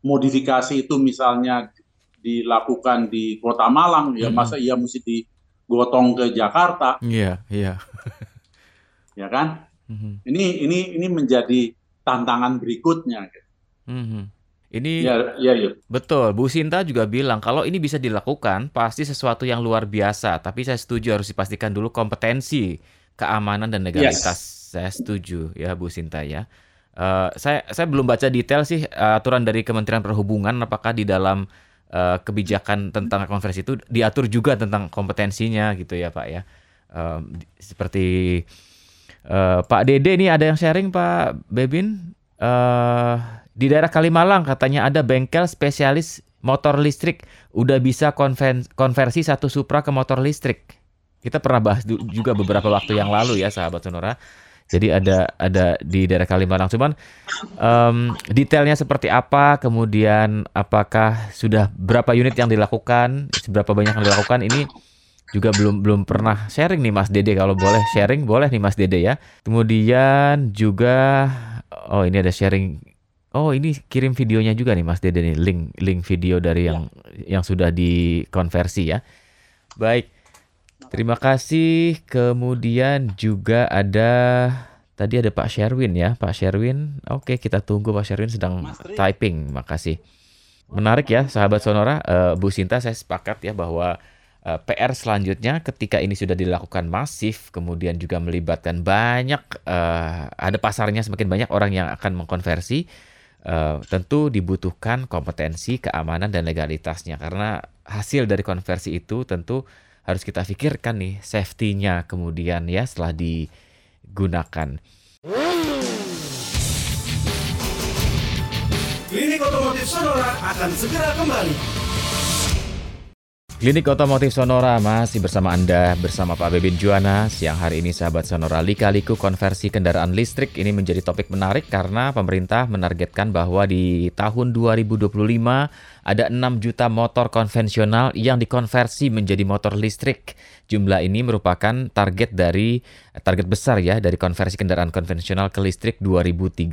[SPEAKER 2] modifikasi itu misalnya dilakukan di Kota Malang ya mm -hmm. masa ia mesti digotong ke Jakarta
[SPEAKER 1] iya yeah, iya
[SPEAKER 2] yeah. ya kan mm -hmm. ini ini ini menjadi tantangan berikutnya. Mm-hmm.
[SPEAKER 1] Ini ya, ya, ya. betul. Bu Sinta juga bilang kalau ini bisa dilakukan pasti sesuatu yang luar biasa. Tapi saya setuju harus dipastikan dulu kompetensi, keamanan dan legalitas yes. Saya setuju ya Bu Sinta ya. Uh, saya saya belum baca detail sih uh, aturan dari Kementerian Perhubungan apakah di dalam uh, kebijakan tentang konversi itu diatur juga tentang kompetensinya gitu ya Pak ya. Uh, seperti uh, Pak Dede ini ada yang sharing Pak Bebin uh, di daerah Kalimalang katanya ada bengkel spesialis motor listrik udah bisa konversi satu Supra ke motor listrik. Kita pernah bahas juga beberapa waktu yang lalu ya sahabat Sonora. Jadi ada ada di daerah Kalimantan. Cuman um, detailnya seperti apa, kemudian apakah sudah berapa unit yang dilakukan, seberapa banyak yang dilakukan ini juga belum belum pernah sharing nih Mas Dede kalau boleh sharing boleh nih Mas Dede ya. Kemudian juga oh ini ada sharing Oh ini kirim videonya juga nih Mas Dede nih link link video dari yang ya. yang sudah dikonversi ya. Baik. Terima kasih. Kemudian juga ada tadi ada Pak Sherwin ya, Pak Sherwin. Oke, kita tunggu Pak Sherwin sedang typing. Makasih. Menarik ya, sahabat Sonora. Uh, Bu Sinta, saya sepakat ya bahwa PR selanjutnya ketika ini sudah dilakukan masif, kemudian juga melibatkan banyak, uh, ada pasarnya semakin banyak orang yang akan mengkonversi. Uh, tentu dibutuhkan kompetensi, keamanan dan legalitasnya karena hasil dari konversi itu tentu harus kita pikirkan nih safety-nya kemudian ya setelah digunakan.
[SPEAKER 3] Klinik Otomotif Sonora akan segera kembali.
[SPEAKER 1] Klinik Otomotif Sonora masih bersama Anda bersama Pak Bebin Juana. Siang hari ini sahabat Sonora lika-liku konversi kendaraan listrik ini menjadi topik menarik karena pemerintah menargetkan bahwa di tahun 2025 ada 6 juta motor konvensional yang dikonversi menjadi motor listrik. Jumlah ini merupakan target dari target besar ya dari konversi kendaraan konvensional ke listrik 2030.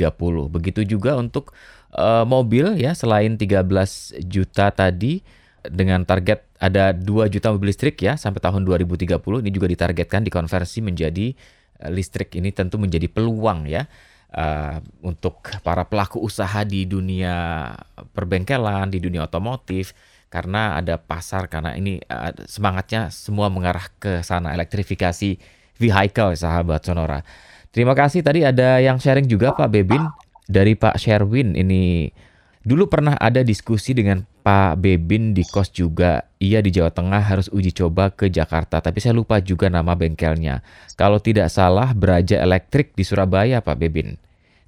[SPEAKER 1] Begitu juga untuk uh, mobil ya selain 13 juta tadi dengan target ada 2 juta mobil listrik ya sampai tahun 2030 ini juga ditargetkan dikonversi menjadi uh, listrik ini tentu menjadi peluang ya uh, untuk para pelaku usaha di dunia perbengkelan, di dunia otomotif. Karena ada pasar karena ini uh, semangatnya semua mengarah ke sana elektrifikasi vehicle sahabat Sonora. Terima kasih. Tadi ada yang sharing juga Pak Bebin dari Pak Sherwin. Ini dulu pernah ada diskusi dengan Pak Bebin di kos juga. Ia di Jawa Tengah harus uji coba ke Jakarta, tapi saya lupa juga nama bengkelnya. Kalau tidak salah Beraja Elektrik di Surabaya, Pak Bebin.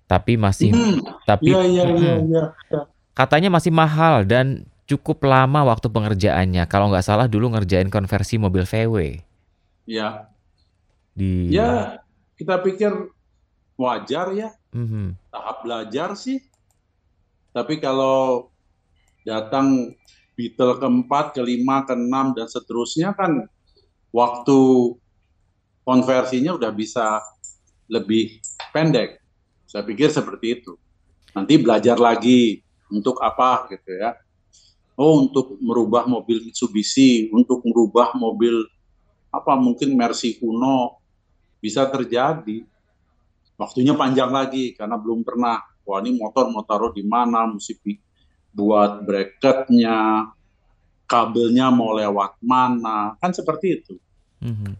[SPEAKER 1] Tapi masih hmm, tapi ya, ya, ya, ya. katanya masih mahal dan cukup lama waktu pengerjaannya. Kalau nggak salah dulu ngerjain konversi mobil VW.
[SPEAKER 2] Ya. Di Ya, kita pikir wajar ya. Mm -hmm. Tahap belajar sih. Tapi kalau datang Beatle keempat, kelima, keenam dan seterusnya kan waktu konversinya udah bisa lebih pendek. Saya pikir seperti itu. Nanti belajar lagi untuk apa gitu ya. Oh, untuk merubah mobil Mitsubishi, untuk merubah mobil apa mungkin Mercy kuno bisa terjadi. Waktunya panjang lagi karena belum pernah. Wah ini motor mau taruh di mana, mesti buat bracketnya, kabelnya mau lewat mana, kan seperti itu. Mm-hmm.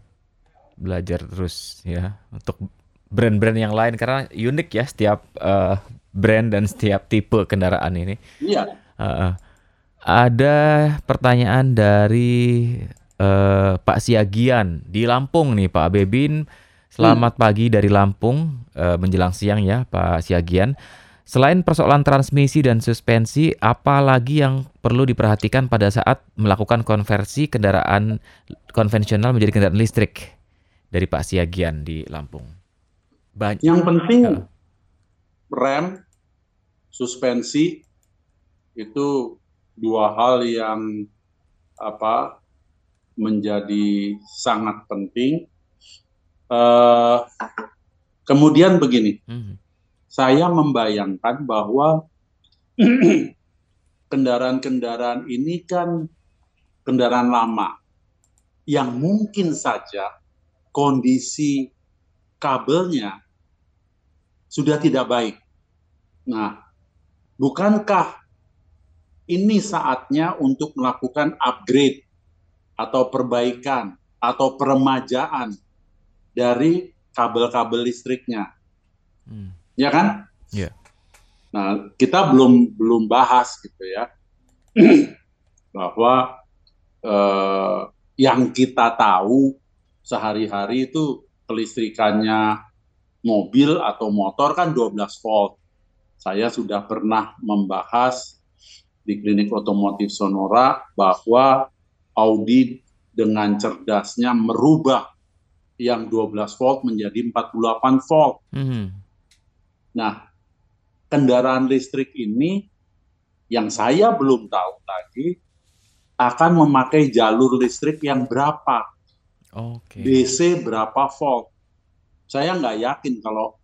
[SPEAKER 1] Belajar terus ya untuk brand-brand yang lain karena unik ya setiap uh, brand dan setiap tipe kendaraan ini.
[SPEAKER 2] Iya. Uh,
[SPEAKER 1] ada pertanyaan dari uh, Pak Siagian di Lampung nih Pak Bebin. Selamat hmm. pagi dari Lampung uh, menjelang siang ya Pak Siagian. Selain persoalan transmisi dan suspensi, apa lagi yang perlu diperhatikan pada saat melakukan konversi kendaraan konvensional menjadi kendaraan listrik dari Pak Siagian di Lampung?
[SPEAKER 2] Banyak. Yang penting rem, suspensi itu dua hal yang apa menjadi sangat penting. Uh, kemudian begini. Mm -hmm saya membayangkan bahwa kendaraan-kendaraan ini kan kendaraan lama yang mungkin saja kondisi kabelnya sudah tidak baik. Nah, bukankah ini saatnya untuk melakukan upgrade atau perbaikan atau peremajaan dari kabel-kabel listriknya. Hmm. Ya kan?
[SPEAKER 1] Iya. Yeah.
[SPEAKER 2] Nah, kita belum belum bahas gitu ya bahwa eh, yang kita tahu sehari-hari itu kelistrikannya mobil atau motor kan 12 volt. Saya sudah pernah membahas di klinik otomotif Sonora bahwa Audi dengan cerdasnya merubah yang 12 volt menjadi 48 volt. Mm -hmm. Nah, kendaraan listrik ini yang saya belum tahu tadi akan memakai jalur listrik yang berapa. Okay. DC berapa volt. Saya nggak yakin kalau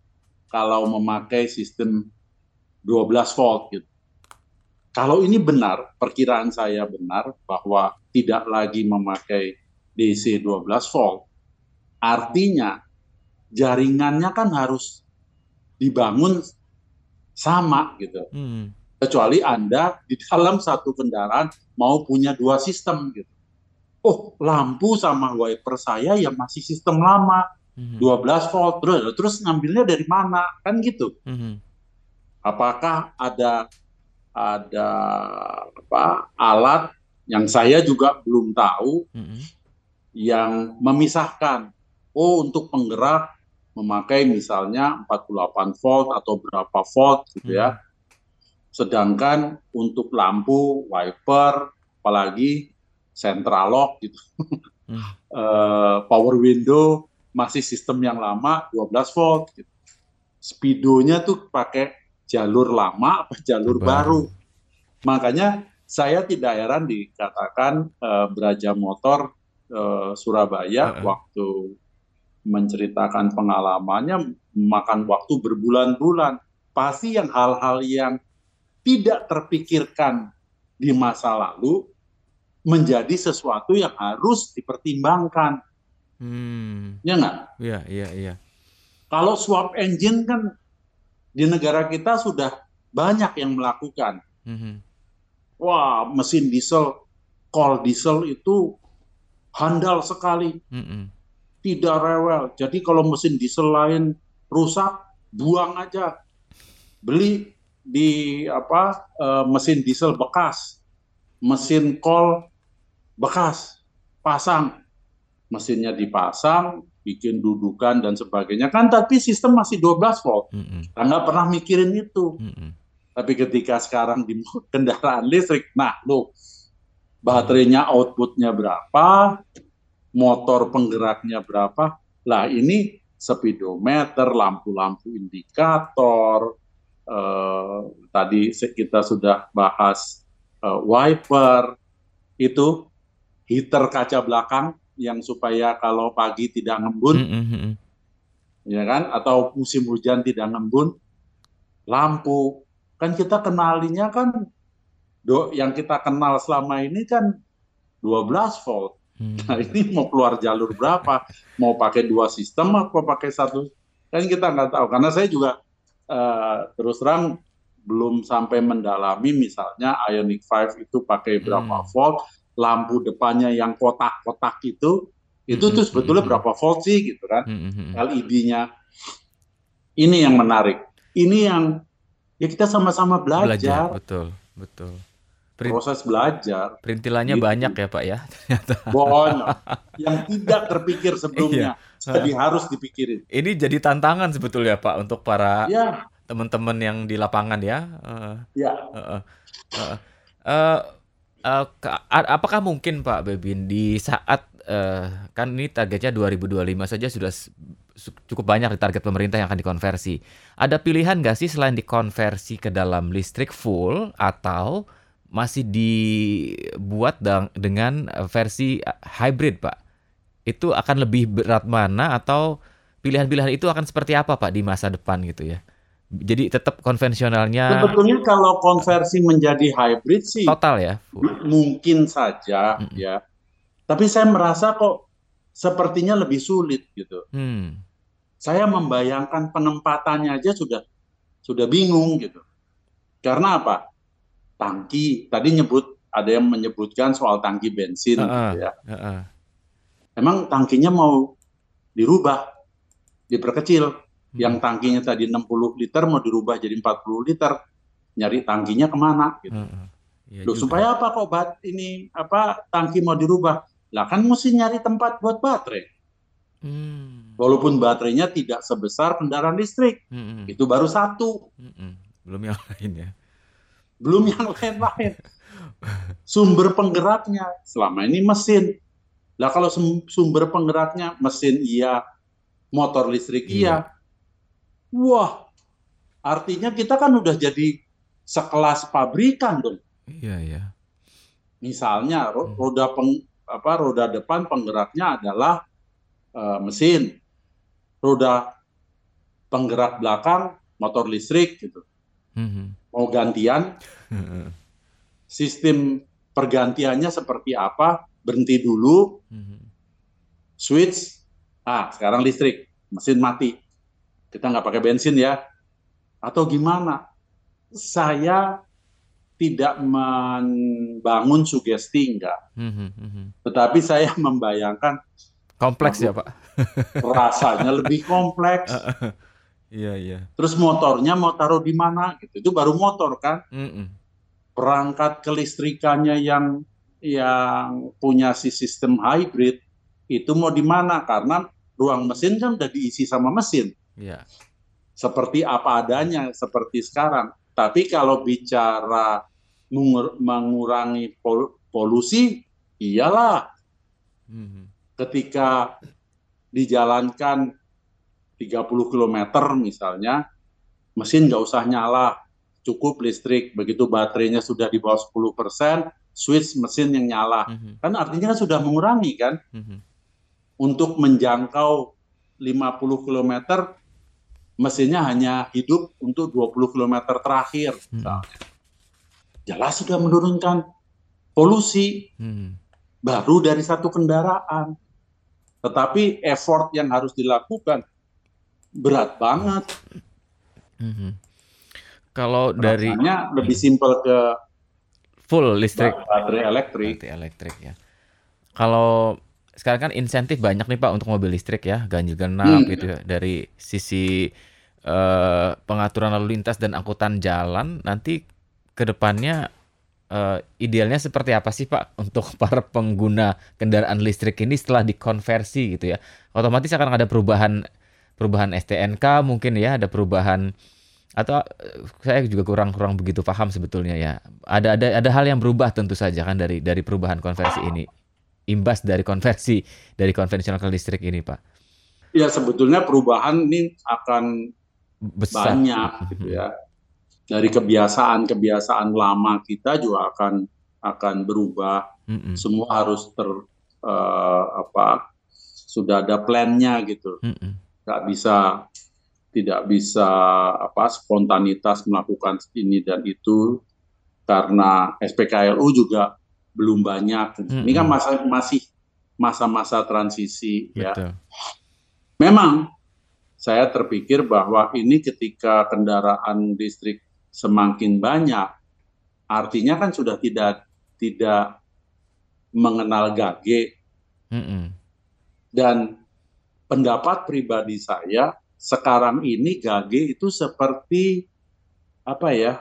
[SPEAKER 2] kalau memakai sistem 12 volt gitu. Kalau ini benar, perkiraan saya benar bahwa tidak lagi memakai DC 12 volt, artinya jaringannya kan harus dibangun sama gitu. Hmm. Kecuali Anda di dalam satu kendaraan mau punya dua sistem gitu. Oh, lampu sama wiper saya yang masih sistem lama. Hmm. 12 volt terus terus ngambilnya dari mana? Kan gitu. Hmm. Apakah ada ada apa alat yang saya juga belum tahu mm-hmm. yang memisahkan oh untuk penggerak memakai misalnya 48 volt atau berapa volt gitu ya. Mm-hmm. Sedangkan untuk lampu, wiper, apalagi central lock gitu. Mm. uh, power window masih sistem yang lama 12 volt gitu. Speedonya tuh pakai jalur lama apa jalur baru. baru. Makanya saya tidak heran dikatakan uh, Beraja Motor uh, Surabaya uh -uh. waktu menceritakan pengalamannya makan waktu berbulan-bulan. Pasti yang hal-hal yang tidak terpikirkan di masa lalu menjadi sesuatu yang harus dipertimbangkan. Hmm. Ya nggak?
[SPEAKER 1] Iya, iya, iya.
[SPEAKER 2] Kalau swap engine kan di negara kita sudah banyak yang melakukan. Mm-hmm. Wah, mesin diesel, kol diesel itu handal sekali, mm-hmm. Tidak rewel. Jadi kalau mesin diesel lain rusak, buang aja, beli di apa uh, mesin diesel bekas, mesin kol bekas, pasang, mesinnya dipasang, bikin dudukan dan sebagainya. Kan tapi sistem masih 12 volt. Mm -hmm. nggak pernah mikirin itu. Mm -hmm. tapi ketika sekarang di kendaraan listrik nah lo baterainya outputnya berapa motor penggeraknya berapa lah ini speedometer lampu-lampu indikator eh, tadi kita sudah bahas eh, wiper itu heater kaca belakang yang supaya kalau pagi tidak ngembun, mm -hmm. ya kan? Atau musim hujan tidak ngembun, lampu kan kita kenalinya kan do yang kita kenal selama ini kan 12 volt. Hmm. Nah ini mau keluar jalur berapa? Mau pakai dua sistem atau pakai satu? Kan kita nggak tahu. Karena saya juga uh, terus terang belum sampai mendalami misalnya Ionic 5 itu pakai berapa hmm. volt lampu depannya yang kotak-kotak itu itu mm -hmm. tuh sebetulnya berapa volt sih gitu kan mm -hmm. LED-nya ini yang menarik ini yang ya kita sama-sama belajar. belajar
[SPEAKER 1] betul betul
[SPEAKER 2] proses belajar.
[SPEAKER 1] perintilannya gitu. banyak ya pak ya
[SPEAKER 2] ternyata. Banyak. Yang tidak terpikir sebelumnya iya. jadi harus dipikirin.
[SPEAKER 1] Ini jadi tantangan sebetulnya pak untuk para ya. teman-teman yang di lapangan ya. Uh,
[SPEAKER 2] ya. Uh, uh,
[SPEAKER 1] uh, uh, Uh, apakah mungkin Pak Bebin di saat uh, kan ini targetnya 2025 saja sudah cukup banyak di target pemerintah yang akan dikonversi. Ada pilihan nggak sih selain dikonversi ke dalam listrik full atau masih dibuat dengan versi hybrid Pak? Itu akan lebih berat mana atau pilihan-pilihan itu akan seperti apa Pak di masa depan gitu ya? Jadi tetap konvensionalnya.
[SPEAKER 2] Sebetulnya kalau konversi menjadi hybrid sih
[SPEAKER 1] total ya.
[SPEAKER 2] Mungkin saja hmm. ya. Tapi saya merasa kok sepertinya lebih sulit gitu. Hmm. Saya membayangkan penempatannya aja sudah sudah bingung gitu. Karena apa? Tangki tadi nyebut ada yang menyebutkan soal tangki bensin uh -uh. gitu ya. Uh -uh. Emang tangkinya mau dirubah diperkecil. Hmm. Yang tangkinya tadi 60 liter mau dirubah jadi 40 liter. Nyari tangkinya ke mana gitu. Hmm. Ya Loh, supaya apa kok bat ini apa tangki mau dirubah? Lah kan mesti nyari tempat buat baterai. Hmm. Walaupun baterainya tidak sebesar kendaraan listrik, hmm. itu baru satu.
[SPEAKER 1] Hmm. Belum yang lain ya.
[SPEAKER 2] Belum yang lain-lain. Sumber penggeraknya selama ini mesin. Lah kalau sumber penggeraknya mesin iya, motor listrik iya. iya. Wah, artinya kita kan udah jadi sekelas pabrikan dong.
[SPEAKER 1] Iya, iya.
[SPEAKER 2] Misalnya hmm. roda peng, apa roda depan penggeraknya adalah uh, mesin. Roda penggerak belakang motor listrik gitu. Hmm. Mau gantian sistem pergantiannya seperti apa? Berhenti dulu. Hmm. Switch. Ah, sekarang listrik, mesin mati. Kita nggak pakai bensin ya. Atau gimana? Saya tidak membangun sugesti enggak. Mm -hmm. Tetapi saya membayangkan
[SPEAKER 1] kompleks ya pak.
[SPEAKER 2] rasanya lebih kompleks.
[SPEAKER 1] Iya iya.
[SPEAKER 2] Terus motornya mau taruh di mana? Gitu. Itu baru motor kan. Mm -mm. Perangkat kelistrikannya yang yang punya si sistem hybrid itu mau di mana? Karena ruang mesin kan udah diisi sama mesin. Iya. Seperti apa adanya, seperti sekarang tapi kalau bicara mengurangi polusi, iyalah. Hmm. Ketika dijalankan 30 km misalnya, mesin nggak usah nyala, cukup listrik. Begitu baterainya sudah di bawah 10 persen, switch mesin yang nyala. Hmm. Kan artinya kan sudah mengurangi kan. Hmm. Untuk menjangkau 50 km mesinnya hanya hidup untuk 20 km terakhir. Hmm. Jelas sudah menurunkan polusi hmm. baru dari satu kendaraan. Tetapi effort yang harus dilakukan berat banget.
[SPEAKER 1] Hmm. Kalau dari
[SPEAKER 2] lebih simpel ke
[SPEAKER 1] full listrik
[SPEAKER 2] baterai elektrik.
[SPEAKER 1] Baterai elektrik ya. Kalau sekarang kan insentif banyak nih Pak untuk mobil listrik ya, ganjil genap hmm. gitu ya. Dari sisi uh, pengaturan lalu lintas dan angkutan jalan nanti ke depannya uh, idealnya seperti apa sih Pak untuk para pengguna kendaraan listrik ini setelah dikonversi gitu ya. Otomatis akan ada perubahan perubahan STNK mungkin ya, ada perubahan atau eh, saya juga kurang kurang begitu paham sebetulnya ya. Ada ada ada hal yang berubah tentu saja kan dari dari perubahan konversi ini imbas dari konversi dari konvensional ke listrik ini, Pak?
[SPEAKER 2] Ya sebetulnya perubahan ini akan Besar. banyak gitu ya. Dari kebiasaan-kebiasaan lama kita juga akan akan berubah. Mm -mm. Semua harus ter uh, apa sudah ada plannya gitu. Mm -mm. Gak bisa tidak bisa apa spontanitas melakukan ini dan itu karena SPKLU juga belum banyak. Mm-hmm. Ini kan masa masih masa-masa transisi ya. Betul. ya. Memang saya terpikir bahwa ini ketika kendaraan listrik semakin banyak, artinya kan sudah tidak tidak mengenal gage. Mm-hmm. Dan pendapat pribadi saya sekarang ini gage itu seperti apa ya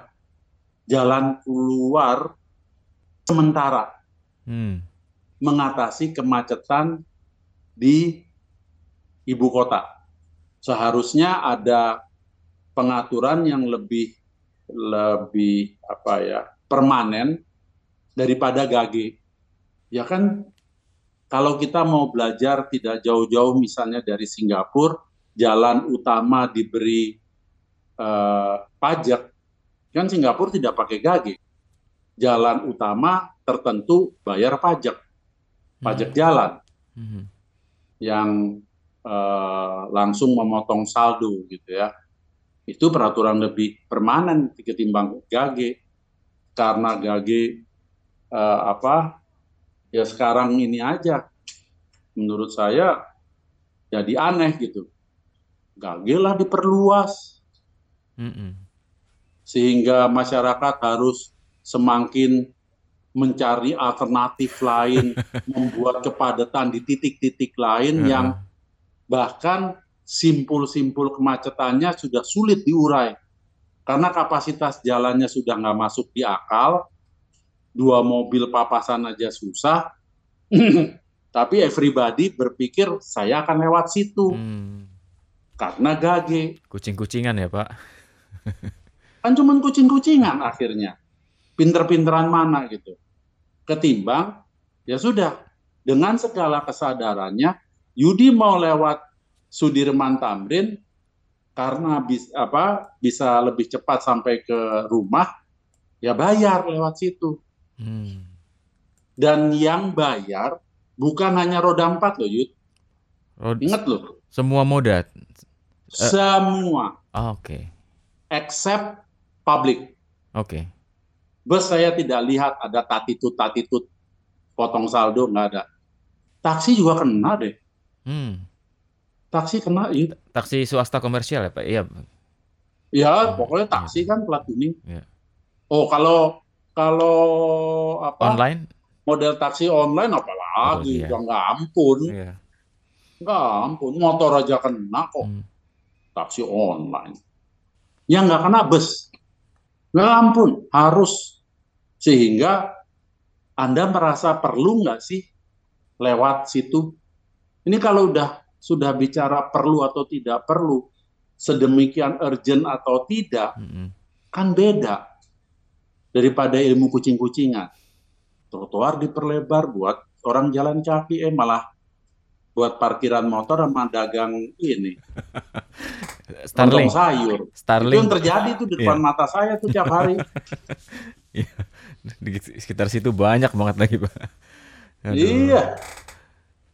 [SPEAKER 2] jalan keluar sementara hmm. mengatasi kemacetan di ibu kota. Seharusnya ada pengaturan yang lebih lebih apa ya permanen daripada gage. Ya kan kalau kita mau belajar tidak jauh-jauh misalnya dari Singapura, jalan utama diberi uh, pajak, kan Singapura tidak pakai gage jalan utama tertentu bayar pajak, pajak hmm. jalan, hmm. yang uh, langsung memotong saldo gitu ya. Itu peraturan lebih permanen ketimbang gage, karena gage uh, apa ya sekarang ini aja, menurut saya jadi aneh gitu. Gage lah diperluas, hmm. sehingga masyarakat harus semakin mencari alternatif lain, membuat kepadatan di titik-titik lain yang bahkan simpul-simpul kemacetannya sudah sulit diurai. Karena kapasitas jalannya sudah nggak masuk di akal, dua mobil papasan aja susah, tapi everybody berpikir saya akan lewat situ. Hmm. Karena gage.
[SPEAKER 1] Kucing-kucingan ya Pak?
[SPEAKER 2] kan cuma kucing-kucingan akhirnya. Pinter-pinteran mana gitu. Ketimbang, ya sudah, dengan segala kesadarannya, Yudi mau lewat Sudirman Tamrin karena bis, apa, bisa lebih cepat sampai ke rumah, ya bayar lewat situ. Hmm. Dan yang bayar bukan hanya roda empat loh, Yud. Rod Ingat loh.
[SPEAKER 1] Semua moda?
[SPEAKER 2] Semua.
[SPEAKER 1] Oh, Oke. Okay.
[SPEAKER 2] Except public.
[SPEAKER 1] Oke. Okay.
[SPEAKER 2] Bus saya tidak lihat ada tatitut-tatitut potong saldo, nggak ada. Taksi juga kena deh. Hmm. Taksi kena, iya.
[SPEAKER 1] Taksi swasta komersial ya Pak? Iya.
[SPEAKER 2] Ya, pokoknya taksi kan plat kuning. Ya. Oh, kalau kalau apa?
[SPEAKER 1] Online?
[SPEAKER 2] Model taksi online apalagi, oh, iya. nggak ampun. Iya. Nggak ampun, motor aja kena kok. Hmm. Taksi online. Yang nggak kena bus. Nggak ampun, harus. Sehingga Anda merasa perlu nggak sih lewat situ? Ini kalau udah sudah bicara perlu atau tidak perlu, sedemikian urgent atau tidak, mm -hmm. kan beda daripada ilmu kucing-kucingan. Trotoar diperlebar buat orang jalan kaki, eh malah buat parkiran motor sama dagang ini.
[SPEAKER 1] Starling.
[SPEAKER 2] sayur.
[SPEAKER 1] Starling.
[SPEAKER 2] Itu yang terjadi tuh di depan yeah. mata saya tuh tiap hari.
[SPEAKER 1] Iya. di sekitar situ banyak banget lagi, Pak.
[SPEAKER 2] Aduh. Iya.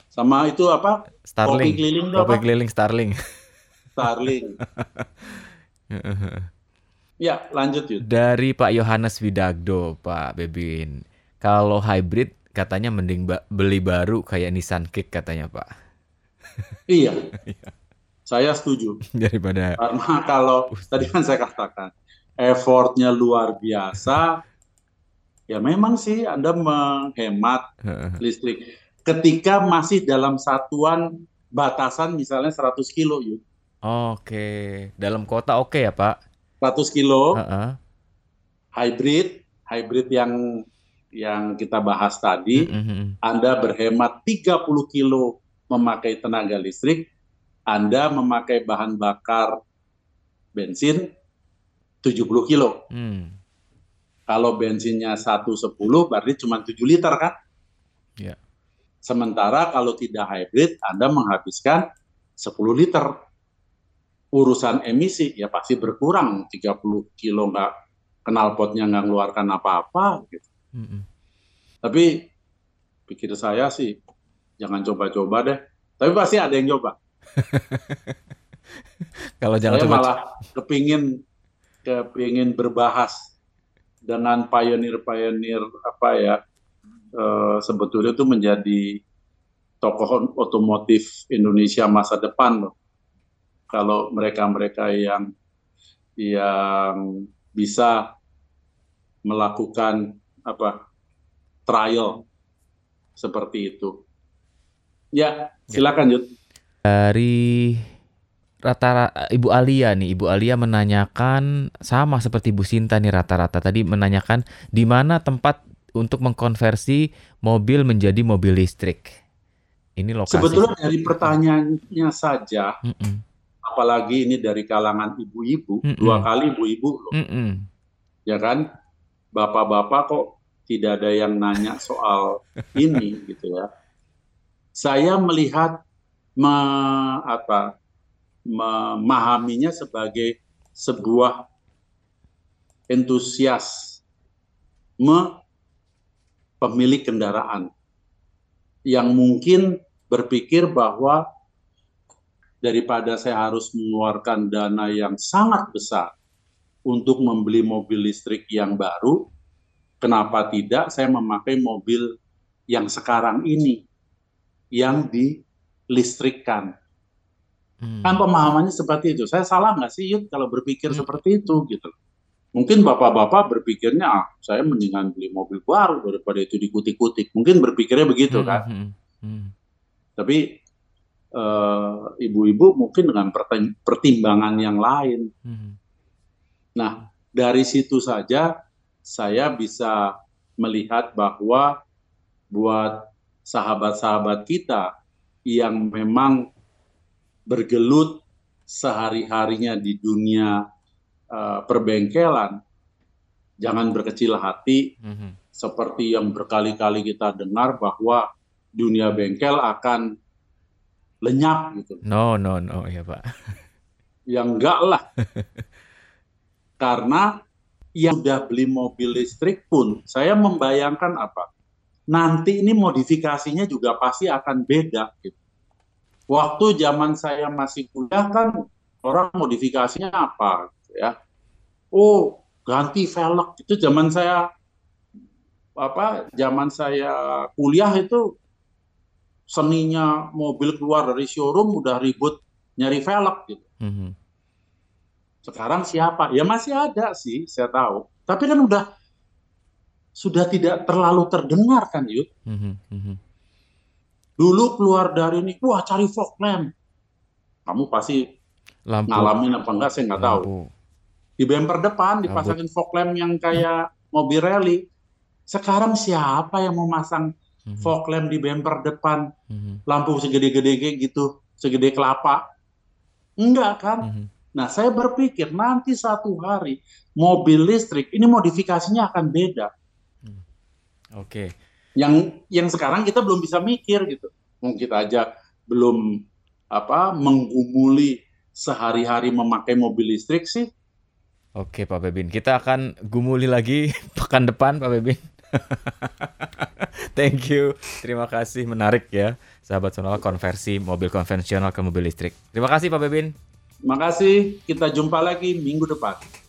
[SPEAKER 2] Sama itu apa?
[SPEAKER 1] Starling. Kopi keliling Kopi keliling Starling.
[SPEAKER 2] Starling. Ya, lanjut yuk.
[SPEAKER 1] Dari Pak Yohanes Widagdo, Pak Bebin. Kalau hybrid katanya mending ba beli baru kayak Nissan Kick katanya, Pak.
[SPEAKER 2] Iya. saya setuju.
[SPEAKER 1] Daripada
[SPEAKER 2] karena kalau tadi kan saya katakan effortnya luar biasa, ya memang sih Anda menghemat listrik ketika masih dalam satuan batasan misalnya 100 kilo, yuk.
[SPEAKER 1] Oke, dalam kota oke ya, Pak?
[SPEAKER 2] 100 kilo, uh -uh. hybrid, hybrid yang yang kita bahas tadi, uh -huh. Anda berhemat 30 kilo memakai tenaga listrik, Anda memakai bahan bakar bensin 70 kilo. Hmm. Kalau bensinnya 110 berarti cuma 7 liter kan? Yeah. Sementara kalau tidak hybrid, Anda menghabiskan 10 liter urusan emisi ya pasti berkurang 30 kilo nggak kenal potnya nggak mengeluarkan apa-apa gitu. Mm -hmm. Tapi pikir saya sih jangan coba-coba deh. Tapi pasti ada yang coba.
[SPEAKER 1] Kalau jangan
[SPEAKER 2] saya coba malah kepingin kepingin berbahas dengan pionir-pionir apa ya uh, sebetulnya itu menjadi tokoh otomotif Indonesia masa depan loh kalau mereka-mereka yang yang bisa melakukan apa trial seperti itu. Ya, silakan Yud.
[SPEAKER 1] Dari rata-rata Ibu Alia nih, Ibu Alia menanyakan sama seperti Bu Sinta nih rata-rata tadi menanyakan di mana tempat untuk mengkonversi mobil menjadi mobil listrik. Ini lokasi.
[SPEAKER 2] Sebetulnya dari pertanyaannya saja, mm -mm apalagi ini dari kalangan ibu-ibu, mm -mm. dua kali ibu-ibu loh. Mm -mm. Ya kan? Bapak-bapak kok tidak ada yang nanya soal ini gitu ya. Saya melihat me, apa memahaminya sebagai sebuah entusiasme pemilik kendaraan yang mungkin berpikir bahwa daripada saya harus mengeluarkan dana yang sangat besar untuk membeli mobil listrik yang baru, kenapa tidak saya memakai mobil yang sekarang ini yang dilistrikkan. Hmm. Kan pemahamannya seperti itu. Saya salah nggak sih Yud kalau berpikir hmm. seperti itu gitu. Mungkin bapak-bapak berpikirnya ah, saya mendingan beli mobil baru daripada itu dikutik-kutik. Mungkin berpikirnya begitu hmm. kan. Hmm. Hmm. Tapi uh, ibu-ibu mungkin dengan pertimbangan yang lain. Hmm. Nah, dari situ saja saya bisa melihat bahwa buat sahabat-sahabat kita yang memang bergelut sehari-harinya di dunia uh, perbengkelan, jangan berkecil hati mm-hmm. seperti yang berkali-kali kita dengar bahwa dunia bengkel akan lenyap gitu.
[SPEAKER 1] No, no, no, ya Pak.
[SPEAKER 2] Yang enggak lah. Karena yang sudah beli mobil listrik pun, saya membayangkan apa? Nanti ini modifikasinya juga pasti akan beda. Gitu. Waktu zaman saya masih kuliah kan orang modifikasinya apa? Gitu ya. Oh, ganti velg itu zaman saya apa? Zaman saya kuliah itu seninya mobil keluar dari showroom udah ribut nyari velg gitu. Mm -hmm. Sekarang siapa? Ya masih ada sih, saya tahu. Tapi kan udah sudah tidak terlalu terdengar kan, yuk. Mm -hmm. Dulu keluar dari ini, wah cari fog lamp. Kamu pasti lampu. ngalamin apa enggak, saya nggak tahu. Di bumper depan dipasangin fog lamp yang kayak mobil rally. Sekarang siapa yang mau masang hmm fog lamp di bumper depan, mm-hmm. lampu segede-gede gitu, segede kelapa. Enggak kan? Mm-hmm. Nah, saya berpikir nanti satu hari mobil listrik ini modifikasinya akan beda.
[SPEAKER 1] Mm. Oke. Okay.
[SPEAKER 2] Yang yang sekarang kita belum bisa mikir gitu. Mungkin kita aja belum apa menggumuli sehari-hari memakai mobil listrik sih.
[SPEAKER 1] Oke Pak Bebin, kita akan gumuli lagi pekan depan Pak Bebin. Thank you. Terima kasih menarik ya, sahabat Sonora konversi mobil konvensional ke mobil listrik. Terima kasih Pak Bebin.
[SPEAKER 2] Terima kasih. Kita jumpa lagi minggu depan.